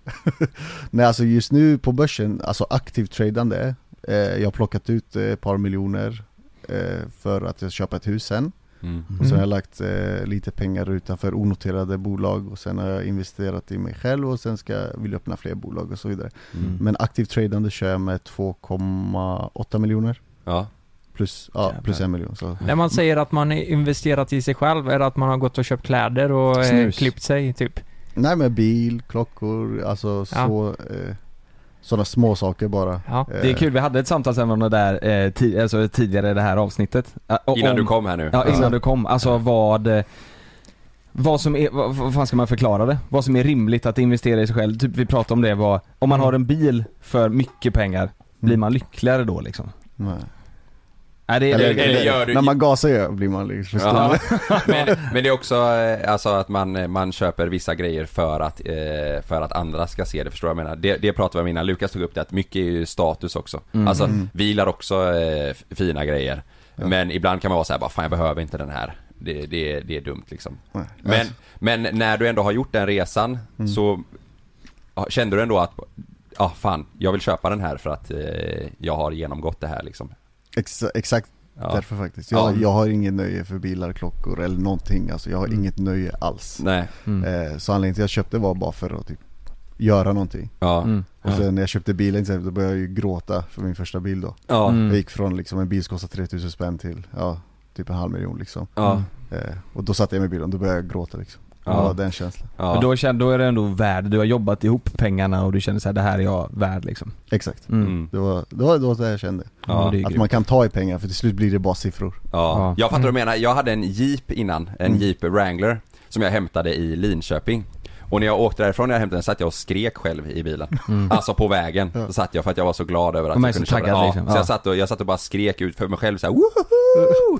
Speaker 6: Nej alltså just nu på börsen, alltså aktivt tradande Jag har plockat ut eh, ett par miljoner eh, För att jag köper ett hus sen
Speaker 1: Mm.
Speaker 6: Och sen har jag lagt eh, lite pengar utanför onoterade bolag och sen har jag investerat i mig själv och sen ska jag vilja öppna fler bolag och så vidare.
Speaker 1: Mm.
Speaker 6: Men aktivt tradande kör jag med 2,8 miljoner
Speaker 1: Ja.
Speaker 6: plus, ja,
Speaker 2: Jävlar.
Speaker 6: plus en miljon. Så.
Speaker 3: När man säger att man investerat i sig själv, är det att man har gått och köpt kläder och eh,
Speaker 2: Snus.
Speaker 3: klippt sig typ?
Speaker 6: Nej men bil, klockor, alltså så, eh, sådana små saker bara.
Speaker 3: Ja.
Speaker 2: Det är kul, vi hade ett samtalsämne där eh, ti- alltså, tidigare i det här avsnittet. Eh, och
Speaker 1: Innan
Speaker 2: om-
Speaker 1: du kom här nu.
Speaker 2: Ja, innan
Speaker 6: Ja.
Speaker 2: du kom. Alltså vad... eh, Vad som är, vad, vad fan ska man förklara det? Vad som är rimligt att investera i sig själv. Typ vi pratade om det var, om man
Speaker 3: Mm.
Speaker 2: har en bil för mycket pengar, blir man lyckligare då liksom?
Speaker 6: Nej.
Speaker 2: Nej, det
Speaker 1: Eller-
Speaker 2: det,
Speaker 1: eller gör du-
Speaker 6: När man gasar ju blir man liksom, förstår
Speaker 1: Ja. men, men det är också eh, alltså att man, man köper vissa grejer för att, eh, för att andra ska se det, förstår vad jag menar? Det, det pratade vi om innan, Lukas tog upp det att mycket är ju status också.
Speaker 2: Mm.
Speaker 1: Alltså,
Speaker 6: Mm.
Speaker 1: vi gillar också eh, fina grejer.
Speaker 6: Ja.
Speaker 1: Men ibland kan man vara så här, bara fan jag behöver inte den här. Det, det, det är dumt liksom.
Speaker 6: Nej.
Speaker 1: Men,
Speaker 6: Alltså,
Speaker 1: men när du ändå har gjort den resan
Speaker 6: Mm.
Speaker 1: så kände du ändå att, ja fan, jag vill köpa den här för att eh, jag har genomgått det här liksom.
Speaker 6: Exa, exakt
Speaker 1: Ja.
Speaker 6: därför faktiskt. Jag,
Speaker 1: Ja.
Speaker 6: jag har ingen nöje för bilar, klockor eller någonting. Alltså jag har
Speaker 1: Mm.
Speaker 6: inget nöje alls.
Speaker 1: Nej,
Speaker 2: mm.
Speaker 6: Eh, så anledningen till att jag köpte var bara för att typ göra någonting.
Speaker 1: ja.
Speaker 2: Mm.
Speaker 6: Och sen när jag köpte bilen till då började jag ju gråta för min första bil då.
Speaker 1: Ja.
Speaker 2: Mm.
Speaker 6: Jag gick från liksom en bil som kostade 3000 spänn till, ja, typ en halv miljon liksom.
Speaker 1: Ja.
Speaker 6: Eh, och då satte jag mig i bilen, då började jag gråta liksom.
Speaker 1: Ja.
Speaker 6: Ja, den känslan.
Speaker 1: Ja.
Speaker 2: Då, känner, då är det ändå värd, du har jobbat ihop pengarna och du känner så här, det här är jag värd liksom.
Speaker 6: Exakt.
Speaker 2: Mm.
Speaker 1: Mm.
Speaker 6: Det var, det var, det var jag kände.
Speaker 1: Ja.
Speaker 6: Att
Speaker 2: grymt.
Speaker 6: man kan ta i pengar, för till slut blir det bara siffror.
Speaker 1: Ja,
Speaker 2: Ja.
Speaker 1: jag fattar vad du menar. Jag hade en Jeep innan, en
Speaker 6: Mm.
Speaker 1: Jeep Wrangler Som jag hämtade i Linköping Och när jag åkte därifrån när jag hämtade den satt jag och skrek själv i bilen
Speaker 2: Mm.
Speaker 1: Alltså på vägen,
Speaker 6: Ja.
Speaker 1: så satt jag för att jag var så glad över att jag
Speaker 2: så
Speaker 1: kunde
Speaker 2: taggad
Speaker 1: den. Ja,
Speaker 2: liksom.
Speaker 1: så
Speaker 2: Ja.
Speaker 1: jag satt, och, jag satt och bara skrek ut för mig själv såhär!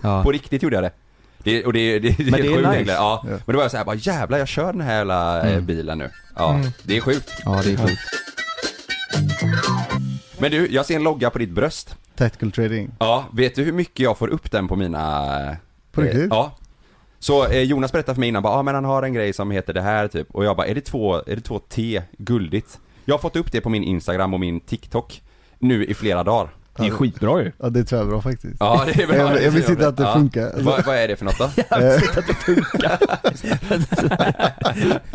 Speaker 2: Ja.
Speaker 1: På riktigt gjorde jag det det, och det, det, det är
Speaker 2: Men det är
Speaker 1: sjukt
Speaker 2: nice.
Speaker 1: ja. Men då var jag såhär bara jävlar jag kör den här jävla eh,
Speaker 2: Mm.
Speaker 1: bilen nu Ja,
Speaker 3: Mm.
Speaker 1: det är sjukt
Speaker 2: Ja, det är sjukt.
Speaker 1: Men du, jag ser en logga på ditt bröst
Speaker 6: Tactical trading.
Speaker 1: Ja, vet du hur mycket jag får upp den på mina...
Speaker 6: På riktigt?
Speaker 1: Eh, ja. Så eh, Jonas berättade för mig innan, bara, ah, men han har en grej som heter det här typ. Och jag bara, är det två, är det två T guldigt? Jag har fått upp det på min Instagram och min TikTok nu i flera dagar.
Speaker 2: Det är skitbra ju.
Speaker 6: Ja det är tvärbra faktiskt.
Speaker 1: Ja, det är bra.
Speaker 6: jag,
Speaker 1: det
Speaker 6: jag visste inte att det
Speaker 1: Ja.
Speaker 6: funkar.
Speaker 1: Vad, vad är det för något då?
Speaker 6: Eh,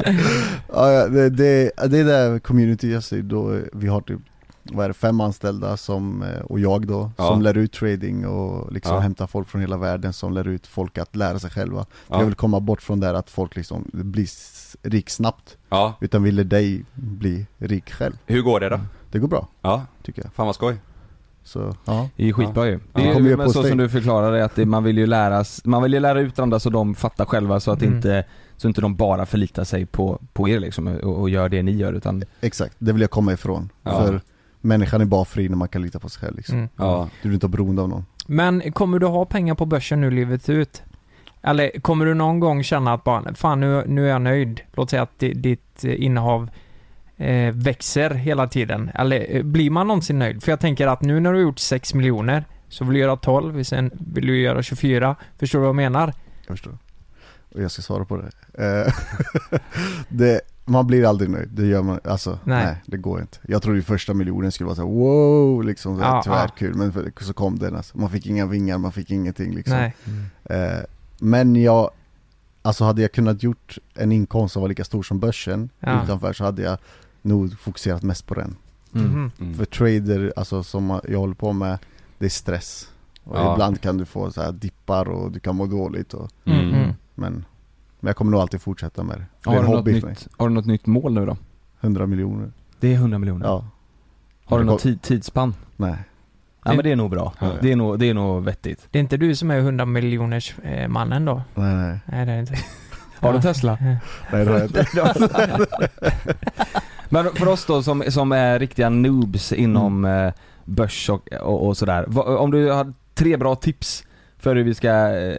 Speaker 6: ja, ja, det, det, det är där community jag ser då, vi har typ vad är det, fem anställda som, eh, och jag då,
Speaker 1: Ja.
Speaker 6: som lär ut trading och liksom
Speaker 1: Ja.
Speaker 6: hämtar folk från hela världen som lär ut folk att lära sig själva.
Speaker 1: Ja.
Speaker 6: Jag vill komma bort från där att folk liksom blir rik snabbt,
Speaker 1: Ja,
Speaker 6: utan vill dig bli rik själv.
Speaker 1: hur går det då?
Speaker 6: Det går bra,
Speaker 1: Ja,
Speaker 6: tycker jag.
Speaker 1: fan vad skoj.
Speaker 6: Så, ja.
Speaker 2: Det är ju skitbra ju. Det
Speaker 6: Ja.
Speaker 2: är ju men så
Speaker 6: steg.
Speaker 2: som du förklarade att det, man vill ju lära, man vill ju lära ut andra så de fattar själva så att
Speaker 3: Mm.
Speaker 2: inte, så inte de bara förlitar sig på, på er liksom och, och gör det ni gör utan
Speaker 6: Exakt, det vill jag komma ifrån.
Speaker 1: Ja.
Speaker 6: För människan är bara fri när man kan lita på sig själv liksom.
Speaker 3: Mm.
Speaker 1: Ja.
Speaker 6: Du vill inte beroende av någon.
Speaker 3: Men kommer du ha pengar på börsen nu livet ut? Eller kommer du någon gång känna att bara, fan nu, nu är jag nöjd. Låt säga att di- ditt eh, innehav eh, växer hela tiden. Eller eh, blir man någonsin nöjd? För jag tänker att nu när du har gjort 6 miljoner så vill du göra 12, sen vill du göra 24. Förstår du vad jag menar?
Speaker 6: Jag förstår. Och jag ska svara på det. Eh, det man blir aldrig nöjd, det gör man, alltså
Speaker 3: Nej.
Speaker 6: nej, det går inte. Jag trodde ju första miljonen skulle vara så här, wow, liksom så här,
Speaker 3: Ja,
Speaker 6: tvärkul, men för- så kom den alltså. Man fick inga vingar, man fick ingenting liksom.
Speaker 3: Nej.
Speaker 6: Eh, men jag, alltså hade jag kunnat gjort en inkomst som var lika stor som börsen
Speaker 3: Ja.
Speaker 6: utanför så hade jag nog fokuserat mest på den.
Speaker 2: mm.
Speaker 3: Mhm.
Speaker 1: Mm.
Speaker 6: För trader, alltså som jag håller på med, det är stress. Och
Speaker 1: Ja.
Speaker 6: ibland kan du få så här dippar och du kan må dåligt och,
Speaker 3: Mm.
Speaker 1: Mm.
Speaker 6: Men, men jag kommer nog alltid fortsätta med det. Det är
Speaker 2: Har
Speaker 6: en
Speaker 2: du, något
Speaker 6: hobby för mig.
Speaker 2: nytt, har du något nytt mål nu då?
Speaker 6: 100 miljoner.
Speaker 2: Det är 100 miljoner.
Speaker 6: Ja.
Speaker 2: Har du något tidsspann?
Speaker 6: Nej.
Speaker 2: Ja men det är nog bra.
Speaker 6: Ja.
Speaker 2: Det, är nog, det är nog vettigt.
Speaker 3: Det är inte du som är 100 miljoners eh, mannen då?
Speaker 6: Nej, nej.
Speaker 3: Nej det är det inte.
Speaker 2: Har du
Speaker 3: Ja.
Speaker 2: Tesla?
Speaker 6: Nej det har jag inte.
Speaker 2: Men för oss då som, som är riktiga noobs inom eh, börs och, och, och sådär. Va- Om du har tre bra tips för hur vi ska eh,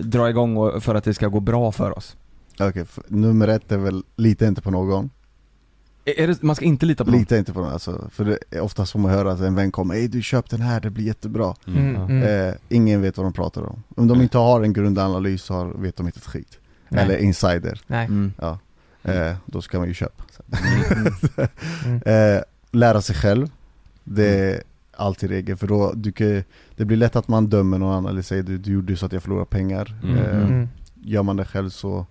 Speaker 2: dra igång och för att det ska gå bra för oss.
Speaker 6: Okej, f- nummer ett är väl, lita inte på någon.
Speaker 2: Det, man ska inte lita på någon?
Speaker 6: Lita inte på någon alltså, för det är oftast får man höra att en vän kommer Ey du köp den här, det blir jättebra.
Speaker 3: Mm.
Speaker 2: Ja.
Speaker 3: Mm.
Speaker 6: Eh, ingen vet vad de pratar om. Om de inte har en grundanalys så har, vet de inte ett skit.
Speaker 3: Nej.
Speaker 6: Eller insider.
Speaker 3: Nej.
Speaker 2: Mm.
Speaker 6: Ja. Eh, då ska man ju köpa.
Speaker 3: Mm.
Speaker 6: Eh, lära sig själv. Det är alltid regel, för då, du kan, det blir lätt att man dömer någon annan eller säger du, du gjorde så att jag förlorade pengar.
Speaker 1: Mm.
Speaker 6: Eh,
Speaker 3: Mm.
Speaker 6: Gör man det själv så,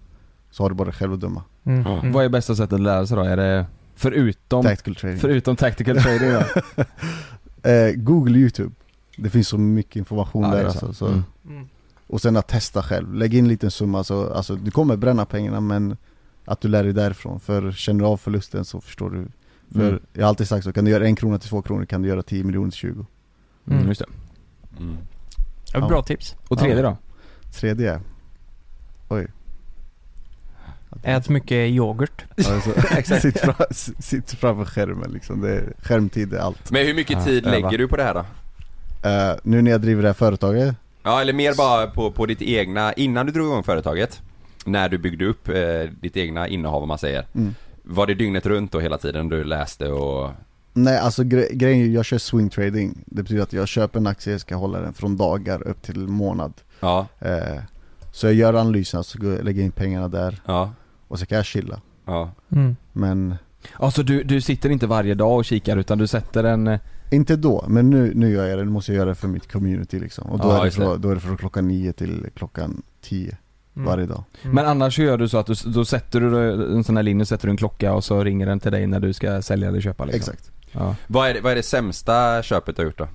Speaker 6: så har du bara dig själv att döma.
Speaker 3: Mm. Mm.
Speaker 2: Vad är bästa sättet att lära sig då? Är det förutom,
Speaker 6: Tactical trading.
Speaker 2: förutom tactical trading då?
Speaker 6: Eh, Google YouTube. Det finns så mycket information
Speaker 2: Ja,
Speaker 6: där
Speaker 2: är
Speaker 6: alltså. Så.
Speaker 2: Mm.
Speaker 3: Mm.
Speaker 6: Och sen att testa själv. Lägg in en liten summa, så, alltså, du kommer bränna pengarna men att du lär dig därifrån. För känner du av förlusten så förstår du. För
Speaker 2: Mm.
Speaker 6: jag har alltid sagt så, kan du göra en krona till två kronor kan du göra 10 miljoner till 20.
Speaker 2: Mm, just det.
Speaker 1: Mm.
Speaker 3: Ja, Bra tips.
Speaker 2: Och tredje då?
Speaker 6: Tredje, oj.
Speaker 3: Ät mycket yoghurt.
Speaker 6: Alltså, sitt, fram, sitt framför skärmen liksom. Det är, skärmtid är allt.
Speaker 1: Men hur mycket
Speaker 2: Ja,
Speaker 1: tid lägger du på det här då?
Speaker 6: Eh, nu när jag driver det här företaget,
Speaker 1: Ja eller mer bara på, på ditt egna, innan du drog igång företaget När du byggde upp eh, ditt egna innehav om man säger
Speaker 6: mm.
Speaker 1: Var det dygnet runt och hela tiden du läste och
Speaker 6: Nej alltså gre- grejen är, jag kör swing trading. Det betyder att jag köper en aktie, jag ska hålla den från dagar upp till månad.
Speaker 1: Ja,
Speaker 6: Eh, så jag gör analysen, så går- lägger in pengarna där
Speaker 1: ja,
Speaker 6: och så kan jag chilla.
Speaker 1: ja
Speaker 3: Mm.
Speaker 6: Men
Speaker 2: Alltså du, du sitter inte varje dag och kikar utan du sätter en... eh,
Speaker 6: inte då, men nu, nu gör jag det, nu måste jag göra det för mitt community liksom. Och då,
Speaker 1: Ja,
Speaker 6: är, det. från, då är det från klockan 9 till klockan 10
Speaker 3: Mm.
Speaker 6: varje dag.
Speaker 3: Mm.
Speaker 2: Men annars gör du så att du, då sätter du en sån här linje, sätter du en klocka och så ringer den till dig när du ska sälja eller köpa liksom.
Speaker 6: Exakt.
Speaker 2: Ja.
Speaker 1: Vad är, det, vad är det sämsta köpet du har gjort då?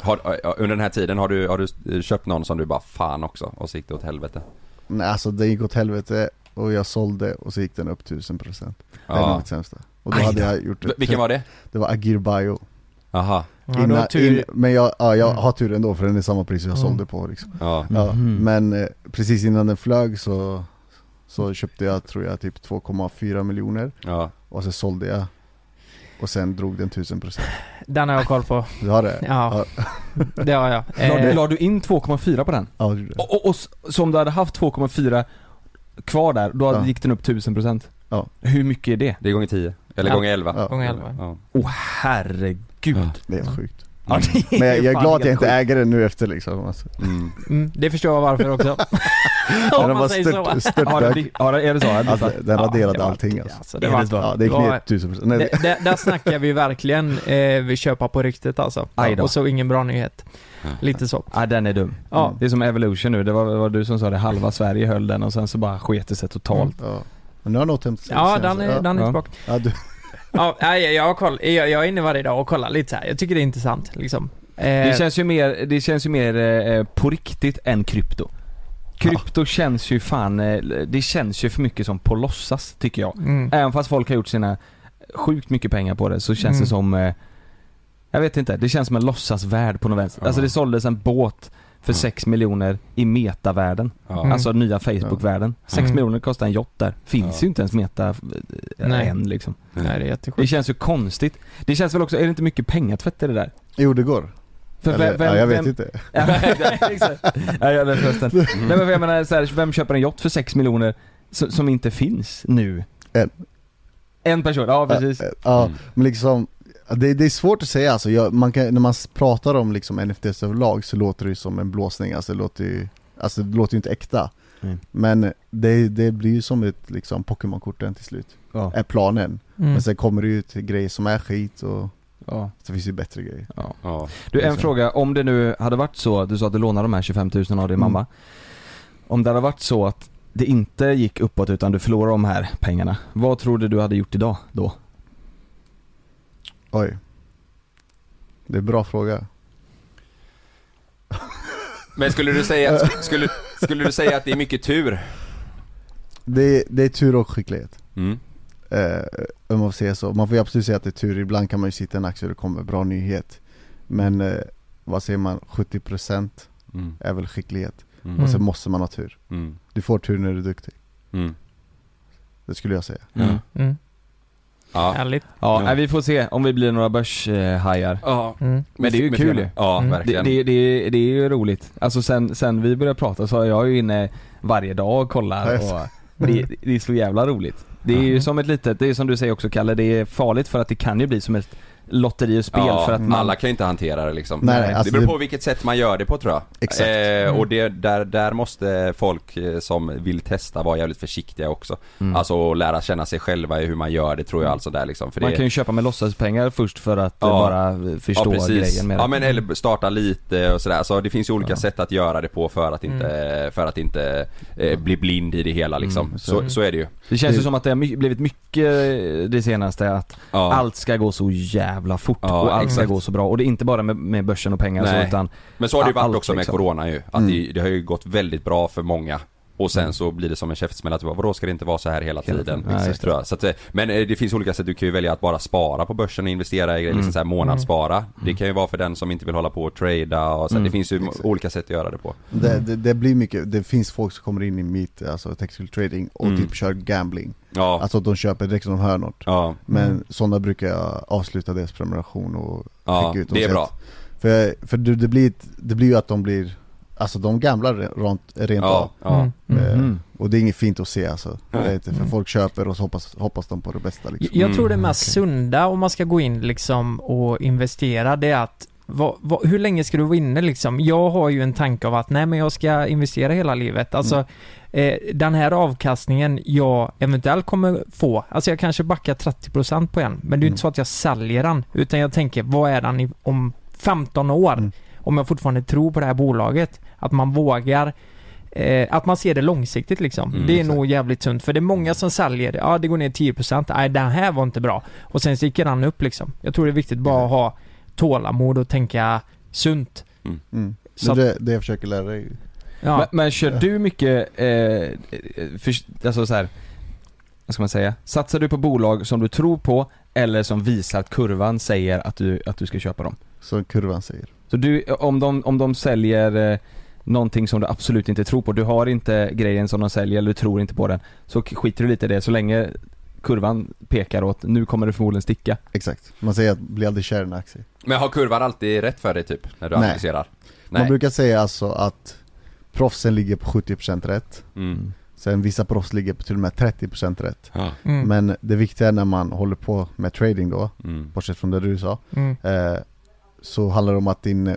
Speaker 1: Har, under den här tiden har du, har du köpt någon som du bara fan också och så gick det åt helvete?
Speaker 6: Nej alltså det gick åt helvete och jag sålde och så gick den upp 1000% Det är nog
Speaker 1: Ja.
Speaker 6: mitt sämsta. Och då
Speaker 2: Aj
Speaker 6: hade jag gjort
Speaker 1: V- Vilken var det?
Speaker 6: Det var Agir Bio.
Speaker 1: Aha,
Speaker 3: Ja, tur.
Speaker 6: in, men jag, ja, jag
Speaker 3: Mm.
Speaker 6: har tur ändå för den är samma pris jag
Speaker 3: Mm.
Speaker 6: sålde på liksom.
Speaker 1: ja,
Speaker 6: Ja,
Speaker 2: Mhm.
Speaker 6: men eh, precis innan den flög så, så köpte jag tror jag typ 2,4 miljoner
Speaker 1: ja
Speaker 6: och så sålde jag och sen drog den 1000%
Speaker 3: Den har jag koll på.
Speaker 6: Du har det?
Speaker 3: Ja, det har jag. Eh,
Speaker 2: la du in 2,4 på den?
Speaker 6: Ja, det gjorde.
Speaker 2: Och, och, och så om du hade haft 2,4 kvar där, då
Speaker 6: Ja.
Speaker 2: gick den upp 1000%?
Speaker 6: Ja.
Speaker 2: Hur mycket är det?
Speaker 1: Det är gånger 10, eller
Speaker 3: Ja.
Speaker 1: gånger 11
Speaker 6: Ja.
Speaker 3: Gånger elva.
Speaker 1: Ja.
Speaker 2: Åh herregud!
Speaker 1: Ja.
Speaker 6: Det är helt sjukt.
Speaker 2: Ja, det
Speaker 6: Men jag, jag är glad att jag inte äger den nu efter liksom alltså.
Speaker 1: Mm.
Speaker 3: Mm, det förstår jag varför också.
Speaker 6: Den
Speaker 3: Om man
Speaker 6: var
Speaker 3: säger så.
Speaker 6: stört,
Speaker 2: Ja,
Speaker 6: störtdök.
Speaker 2: det, ja, är det så?
Speaker 6: Alltså, den
Speaker 3: Ja,
Speaker 6: raderade
Speaker 3: det var-
Speaker 6: allting alltså.
Speaker 3: Alltså, det var,
Speaker 2: det?
Speaker 6: Ja, det
Speaker 3: det var-
Speaker 6: ner 1000% Nej,
Speaker 3: det, det, där snackar vi verkligen eh, vi köpa på riktigt alltså. Och så ingen bra nyhet. Lite så.
Speaker 2: Ja, den är dum.
Speaker 3: Ja.
Speaker 2: Det är som Evolution nu, det var, det var du som sa det, halva Sverige höll den och sen så bara sket det sig totalt.
Speaker 6: ja. Men nu har den återhämtat sig
Speaker 3: Ja, den är, den är
Speaker 2: Ja.
Speaker 3: tillbaka.
Speaker 6: Ja,
Speaker 3: Ja, nej, jag, har koll, jag, jag är inne varje dag och kollar lite så här. Jag tycker det är intressant liksom. Eh,
Speaker 2: Det känns ju mer, det känns ju mer eh, på riktigt än krypto. Krypto känns ju fan, eh, det känns ju för mycket som på låtsas tycker jag.
Speaker 3: mm,
Speaker 2: Även fast folk har gjort sina sjukt mycket pengar på det så känns
Speaker 3: Mm.
Speaker 2: det som eh, Jag vet inte, det känns som en låtsasvärld på något vänster.
Speaker 1: Ja.
Speaker 2: Alltså det såldes en båt för
Speaker 1: Ja.
Speaker 2: 6 miljoner i metavärlden.
Speaker 1: Ja.
Speaker 3: Mm.
Speaker 2: Alltså nya Facebook-världen. 6
Speaker 3: Mm.
Speaker 2: miljoner kostar en yacht där. Finns
Speaker 1: Ja.
Speaker 2: ju inte ens meta eh,
Speaker 3: Nej.
Speaker 2: än liksom.
Speaker 3: nej, det är
Speaker 2: Det
Speaker 3: jättesjukt.
Speaker 2: känns ju konstigt. Det känns väl också, är det inte mycket pengatvätt i det där?
Speaker 6: jo det går.
Speaker 2: För
Speaker 6: Eller, ja, jag vet inte.
Speaker 2: Ja, exakt. Ja, jag vet förresten. Nej men jag menar så här, vem köper en yacht för 6 miljoner som, som inte finns nu?
Speaker 6: En.
Speaker 2: En person, ja precis.
Speaker 6: Ja, Ja,
Speaker 1: Mm.
Speaker 6: men liksom det, det är svårt att säga alltså, jag, man kan, när man pratar om liksom NFTs överlag så låter det ju som en blåsning, alltså det låter ju, alltså det låter ju inte äkta
Speaker 2: Mm.
Speaker 6: Men det, det blir ju som ett liksom Pokémon-korten till slut,
Speaker 2: Ja.
Speaker 6: är planen
Speaker 3: Mm.
Speaker 6: Men sen kommer det ju till grejer som är skit och
Speaker 2: Ja.
Speaker 6: så finns det ju bättre grejer
Speaker 1: Ja.
Speaker 2: Du en
Speaker 6: Så.
Speaker 2: fråga, om det nu hade varit så, du sa att du lånade de här 25 000 av din
Speaker 6: Mm.
Speaker 2: mamma. Om det hade varit så att det inte gick uppåt utan du förlorade de här pengarna, vad tror du du hade gjort idag då?
Speaker 6: Oj Det är en bra fråga
Speaker 1: Men skulle du säga, skulle, skulle du säga att det är mycket tur?
Speaker 6: Det, det är tur och skicklighet.
Speaker 1: Mm.
Speaker 6: Eh, om man får säga så. Man får ju absolut säga att det är tur, ibland kan man ju sitta i en aktie och det kommer bra nyhet. Men eh, vad säger man, 70%
Speaker 1: Mm.
Speaker 6: är väl skicklighet.
Speaker 1: Mm.
Speaker 6: Och sen måste man ha tur.
Speaker 1: Mm.
Speaker 6: Du får tur när du är duktig.
Speaker 1: Mm.
Speaker 6: Det skulle jag säga.
Speaker 1: Ja.
Speaker 3: Härligt.
Speaker 2: Ja,
Speaker 1: Ja.
Speaker 2: nej, vi får se om vi blir några börshajar.
Speaker 1: ja.
Speaker 3: Mm.
Speaker 2: Men det är ju
Speaker 1: Med
Speaker 2: kul ju.
Speaker 1: Ja,
Speaker 3: Mm.
Speaker 2: Det,
Speaker 1: verkligen.
Speaker 2: det, det, det är ju roligt. Alltså sen, sen vi började prata så är jag ju inne varje dag och kollar och det, det är så jävla roligt. Det är ju som ett litet, det är som du säger också Kalle, det är farligt för att det kan ju bli som ett lotteri och spel
Speaker 1: ja,
Speaker 2: för att man...
Speaker 1: alla kan ju inte hantera det liksom.
Speaker 6: Nej, alltså
Speaker 1: det beror
Speaker 6: det-
Speaker 1: på vilket sätt man gör det på tror jag.
Speaker 6: Exakt.
Speaker 1: Eh, och det, där, där måste folk eh, som vill testa vara jävligt försiktiga också.
Speaker 2: Mm.
Speaker 1: Alltså och lära känna sig själva i hur man gör det tror jag alltså där liksom. För
Speaker 2: man
Speaker 1: det,
Speaker 2: kan ju köpa med låtsaspengar först för att
Speaker 1: Ja.
Speaker 2: eh, bara förstå grejen med
Speaker 1: Ja
Speaker 2: det.
Speaker 1: men eller starta lite och sådär. Så det finns ju olika
Speaker 2: Ja.
Speaker 1: sätt att göra det på för att inte, för att inte eh, bli blind i det hela liksom.
Speaker 2: Mm,
Speaker 1: så, så är det ju.
Speaker 2: Det känns ju som att det har blivit mycket det senaste att
Speaker 1: Ja.
Speaker 2: allt ska gå så jävla fort
Speaker 1: Ja,
Speaker 2: och allt ska
Speaker 1: exakt.
Speaker 2: gå så bra och det är inte bara med, med börsen och pengar så,
Speaker 1: Nej.
Speaker 2: utan
Speaker 1: Men så har det ju varit
Speaker 2: allt,
Speaker 1: också med
Speaker 2: liksom.
Speaker 1: Corona ju. Att
Speaker 6: Mm.
Speaker 1: det, det har ju gått väldigt bra för många. Och sen så blir det som en käftsmäll att vadå ska det inte vara så här hela tiden?
Speaker 2: Ja, just
Speaker 1: tror jag. Så att, eh, men eh, det finns olika sätt, du kan ju välja att bara spara på börsen och investera i grejer, liksom så här månadsspara. Det kan ju vara för den som inte vill hålla på och trada och så,
Speaker 2: Mm.
Speaker 1: det finns ju
Speaker 6: Exakt.
Speaker 1: olika sätt att göra det på.
Speaker 6: Det, det, det blir mycket, det finns folk som kommer in i mitt, alltså technical trading och
Speaker 1: Mm.
Speaker 6: typ kör gambling.
Speaker 1: Ja,
Speaker 6: Alltså de köper direkt som de hör något.
Speaker 1: ja,
Speaker 6: Men
Speaker 3: Mm.
Speaker 6: sådana brukar jag avsluta deras prenumeration och
Speaker 1: ja
Speaker 6: skicka ut dem
Speaker 1: det är bra.
Speaker 6: att- För, för det, det, blir, det blir ju att de blir, alltså de gamblar rent, rent
Speaker 1: Ja,
Speaker 6: av.
Speaker 1: ja.
Speaker 3: Mm. Mm.
Speaker 6: Eh,
Speaker 2: Mhm.
Speaker 6: Och det är inget fint att se alltså. Det är inte, för
Speaker 3: Mm.
Speaker 6: folk köper och så hoppas, hoppas de på det bästa liksom.
Speaker 3: Jag
Speaker 1: Mm,
Speaker 3: tror det mest
Speaker 2: okej.
Speaker 3: sunda om man ska gå in liksom och investera, det är att vad, vad, hur länge ska du vara inne liksom? Jag har ju en tanke av att nej men jag ska investera hela livet. Alltså eh, den här avkastningen jag eventuellt kommer få, alltså jag kanske backar 30% på en, men det är
Speaker 6: Mm.
Speaker 3: inte så att jag säljer den, utan jag tänker vad är den i, om 15 år?
Speaker 6: Mm.
Speaker 3: Om jag fortfarande tror på det här bolaget. Att man vågar Eh, att man ser det långsiktigt liksom.
Speaker 1: Mm,
Speaker 3: det är
Speaker 6: exakt.
Speaker 3: nog jävligt sunt. För det är många som säljer, ja det går ner 10%, nej den här var inte bra. Och sen gick den upp liksom. Jag tror det är viktigt bara att ha tålamod och tänka sunt.
Speaker 6: Mm.
Speaker 3: Så att-
Speaker 6: det, det, det jag försöker lära dig.
Speaker 3: Ja.
Speaker 2: Men, men kör du mycket, eh, för, alltså så här, vad ska man säga? Satsar du på bolag som du tror på eller som visar att kurvan säger att du, att du ska köpa dem?
Speaker 6: Som kurvan säger.
Speaker 2: Så du, om de, om de säljer eh, någonting som du absolut inte tror på, du har inte grejen som de säljer eller du tror inte på den, så skiter du lite i det så länge kurvan pekar åt nu kommer det förmodligen sticka.
Speaker 6: Exakt. Man säger att bli aldrig kär i en aktie.
Speaker 1: Men har kurvan alltid rätt för dig typ? När du
Speaker 6: Nej.
Speaker 1: analyserar?
Speaker 6: Man brukar säga alltså att proffsen ligger på 70% rätt.
Speaker 1: Mm.
Speaker 6: Sen vissa proffs ligger på till och med 30% rätt.
Speaker 1: Ja.
Speaker 3: Mm.
Speaker 6: Men det viktiga är när man håller på med trading då,
Speaker 1: Mm.
Speaker 6: bortsett från det du sa,
Speaker 3: Mm.
Speaker 6: eh, så handlar det om att din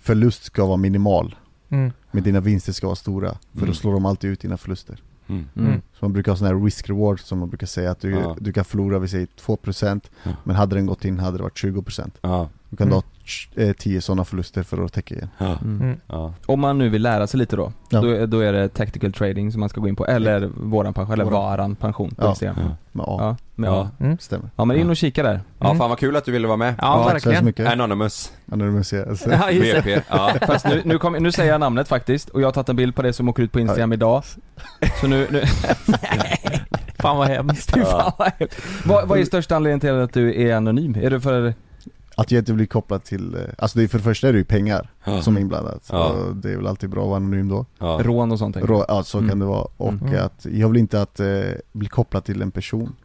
Speaker 6: förlust ska vara minimal.
Speaker 3: Mm.
Speaker 6: Men dina vinster ska vara stora. För
Speaker 1: Mm.
Speaker 6: då slår de alltid ut dina förluster.
Speaker 1: Mm.
Speaker 3: Mm.
Speaker 6: Så man brukar ha sån här risk reward som man brukar säga att du,
Speaker 1: Ja.
Speaker 6: du kan förlora, vi säger 2%
Speaker 1: Ja.
Speaker 6: Men hade den gått in hade det varit 20%
Speaker 1: Ja.
Speaker 6: Du kan
Speaker 3: Mm.
Speaker 6: ha eh, 10 sådana förluster för att täcka igen
Speaker 1: Ja.
Speaker 2: Mm.
Speaker 3: Mm.
Speaker 1: Ja.
Speaker 2: Om man nu vill lära sig lite då,
Speaker 6: Ja.
Speaker 2: då, då är det tactical trading som man ska gå in på, eller våran pension, eller varan pension
Speaker 6: Ja.
Speaker 1: Ja.
Speaker 6: med A,
Speaker 2: Ja, med
Speaker 1: Ja.
Speaker 2: ja.
Speaker 3: Mm.
Speaker 6: stämmer
Speaker 2: ja men in och kika där.
Speaker 1: ja,
Speaker 3: Mm.
Speaker 1: fan vad kul att du ville vara med.
Speaker 3: Ja,
Speaker 6: tack så hemskt
Speaker 3: verkligen.
Speaker 6: mycket
Speaker 1: Anonymous.
Speaker 6: Anonymous, alltså.
Speaker 3: Ja.
Speaker 1: VP. Ja.
Speaker 2: Fast nu, nu, kom, nu säger jag namnet faktiskt, och jag har tagit en bild på det som åker ut på Instagram idag. Så nu, nu
Speaker 3: Fan vad hemskt.
Speaker 2: Fy fan vad hemskt. vad, vad är största anledningen till att du är anonym? Är det för,
Speaker 6: Att jag inte blir kopplad till, eh, alltså det är för det första är det ju pengar
Speaker 1: Ja.
Speaker 6: som är inblandat
Speaker 1: Ja.
Speaker 6: och det är väl alltid bra att vara anonym då
Speaker 1: Ja.
Speaker 2: rån och sånt?
Speaker 6: Rå, Ja så
Speaker 2: Mm.
Speaker 6: kan det vara, och
Speaker 3: Mm.
Speaker 6: att jag vill inte att eh, bli kopplad till en person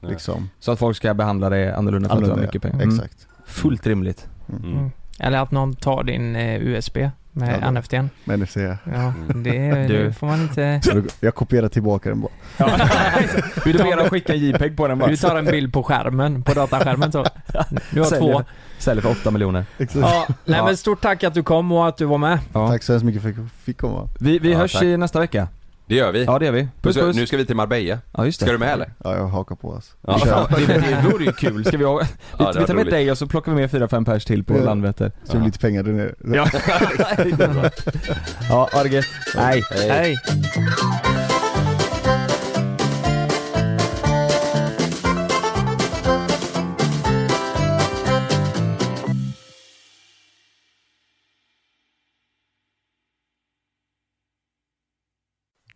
Speaker 1: Nej.
Speaker 6: Liksom,
Speaker 2: Så att folk ska behandla dig annorlunda för att du har
Speaker 6: Annorlunda,
Speaker 2: mycket pengar?
Speaker 6: ja.
Speaker 2: Mm.
Speaker 6: exakt
Speaker 2: Fullt rimligt.
Speaker 1: Mm.
Speaker 3: Mm. Eller att någon tar din eh, USB med
Speaker 6: Ja,
Speaker 3: NFTn.
Speaker 6: Ser jag
Speaker 3: Ja,
Speaker 1: Mm.
Speaker 3: det,
Speaker 2: Du.
Speaker 3: det får man inte...
Speaker 6: Jag kopierar tillbaka den bara
Speaker 2: Vill du mer skicka en JPEG på den bara?
Speaker 3: Du tar en bild på skärmen, på dataskärmen så. Du har
Speaker 2: Säljer-
Speaker 3: två.
Speaker 2: Säljer för 8 miljoner.
Speaker 3: Ja, nej
Speaker 2: Ja.
Speaker 3: men stort tack att du kom och att du var med.
Speaker 2: Ja.
Speaker 6: Tack så hemskt mycket för att jag fick komma
Speaker 2: Vi, vi
Speaker 1: Ja,
Speaker 2: hörs
Speaker 1: tack.
Speaker 2: i nästa vecka.
Speaker 1: Det gör vi.
Speaker 2: Ja det gör vi.
Speaker 1: Nu
Speaker 2: Puss
Speaker 1: ska,
Speaker 2: puss.
Speaker 1: nu ska vi till Marbella.
Speaker 2: Ja just det.
Speaker 1: Ska du med eller?
Speaker 6: Ja jag hakar på alltså
Speaker 1: Ja,
Speaker 6: Vi
Speaker 2: det, det vore ju kul. Ska vi ha, vi,
Speaker 1: Ja, det
Speaker 2: vi
Speaker 1: var
Speaker 2: tar med dig och så plockar vi med fyra fem pers till på
Speaker 6: Ja.
Speaker 2: Landvetter.
Speaker 6: Så det blir lite pengar där nere
Speaker 2: Ja. ja, ha det gött. Nej.
Speaker 3: Hej.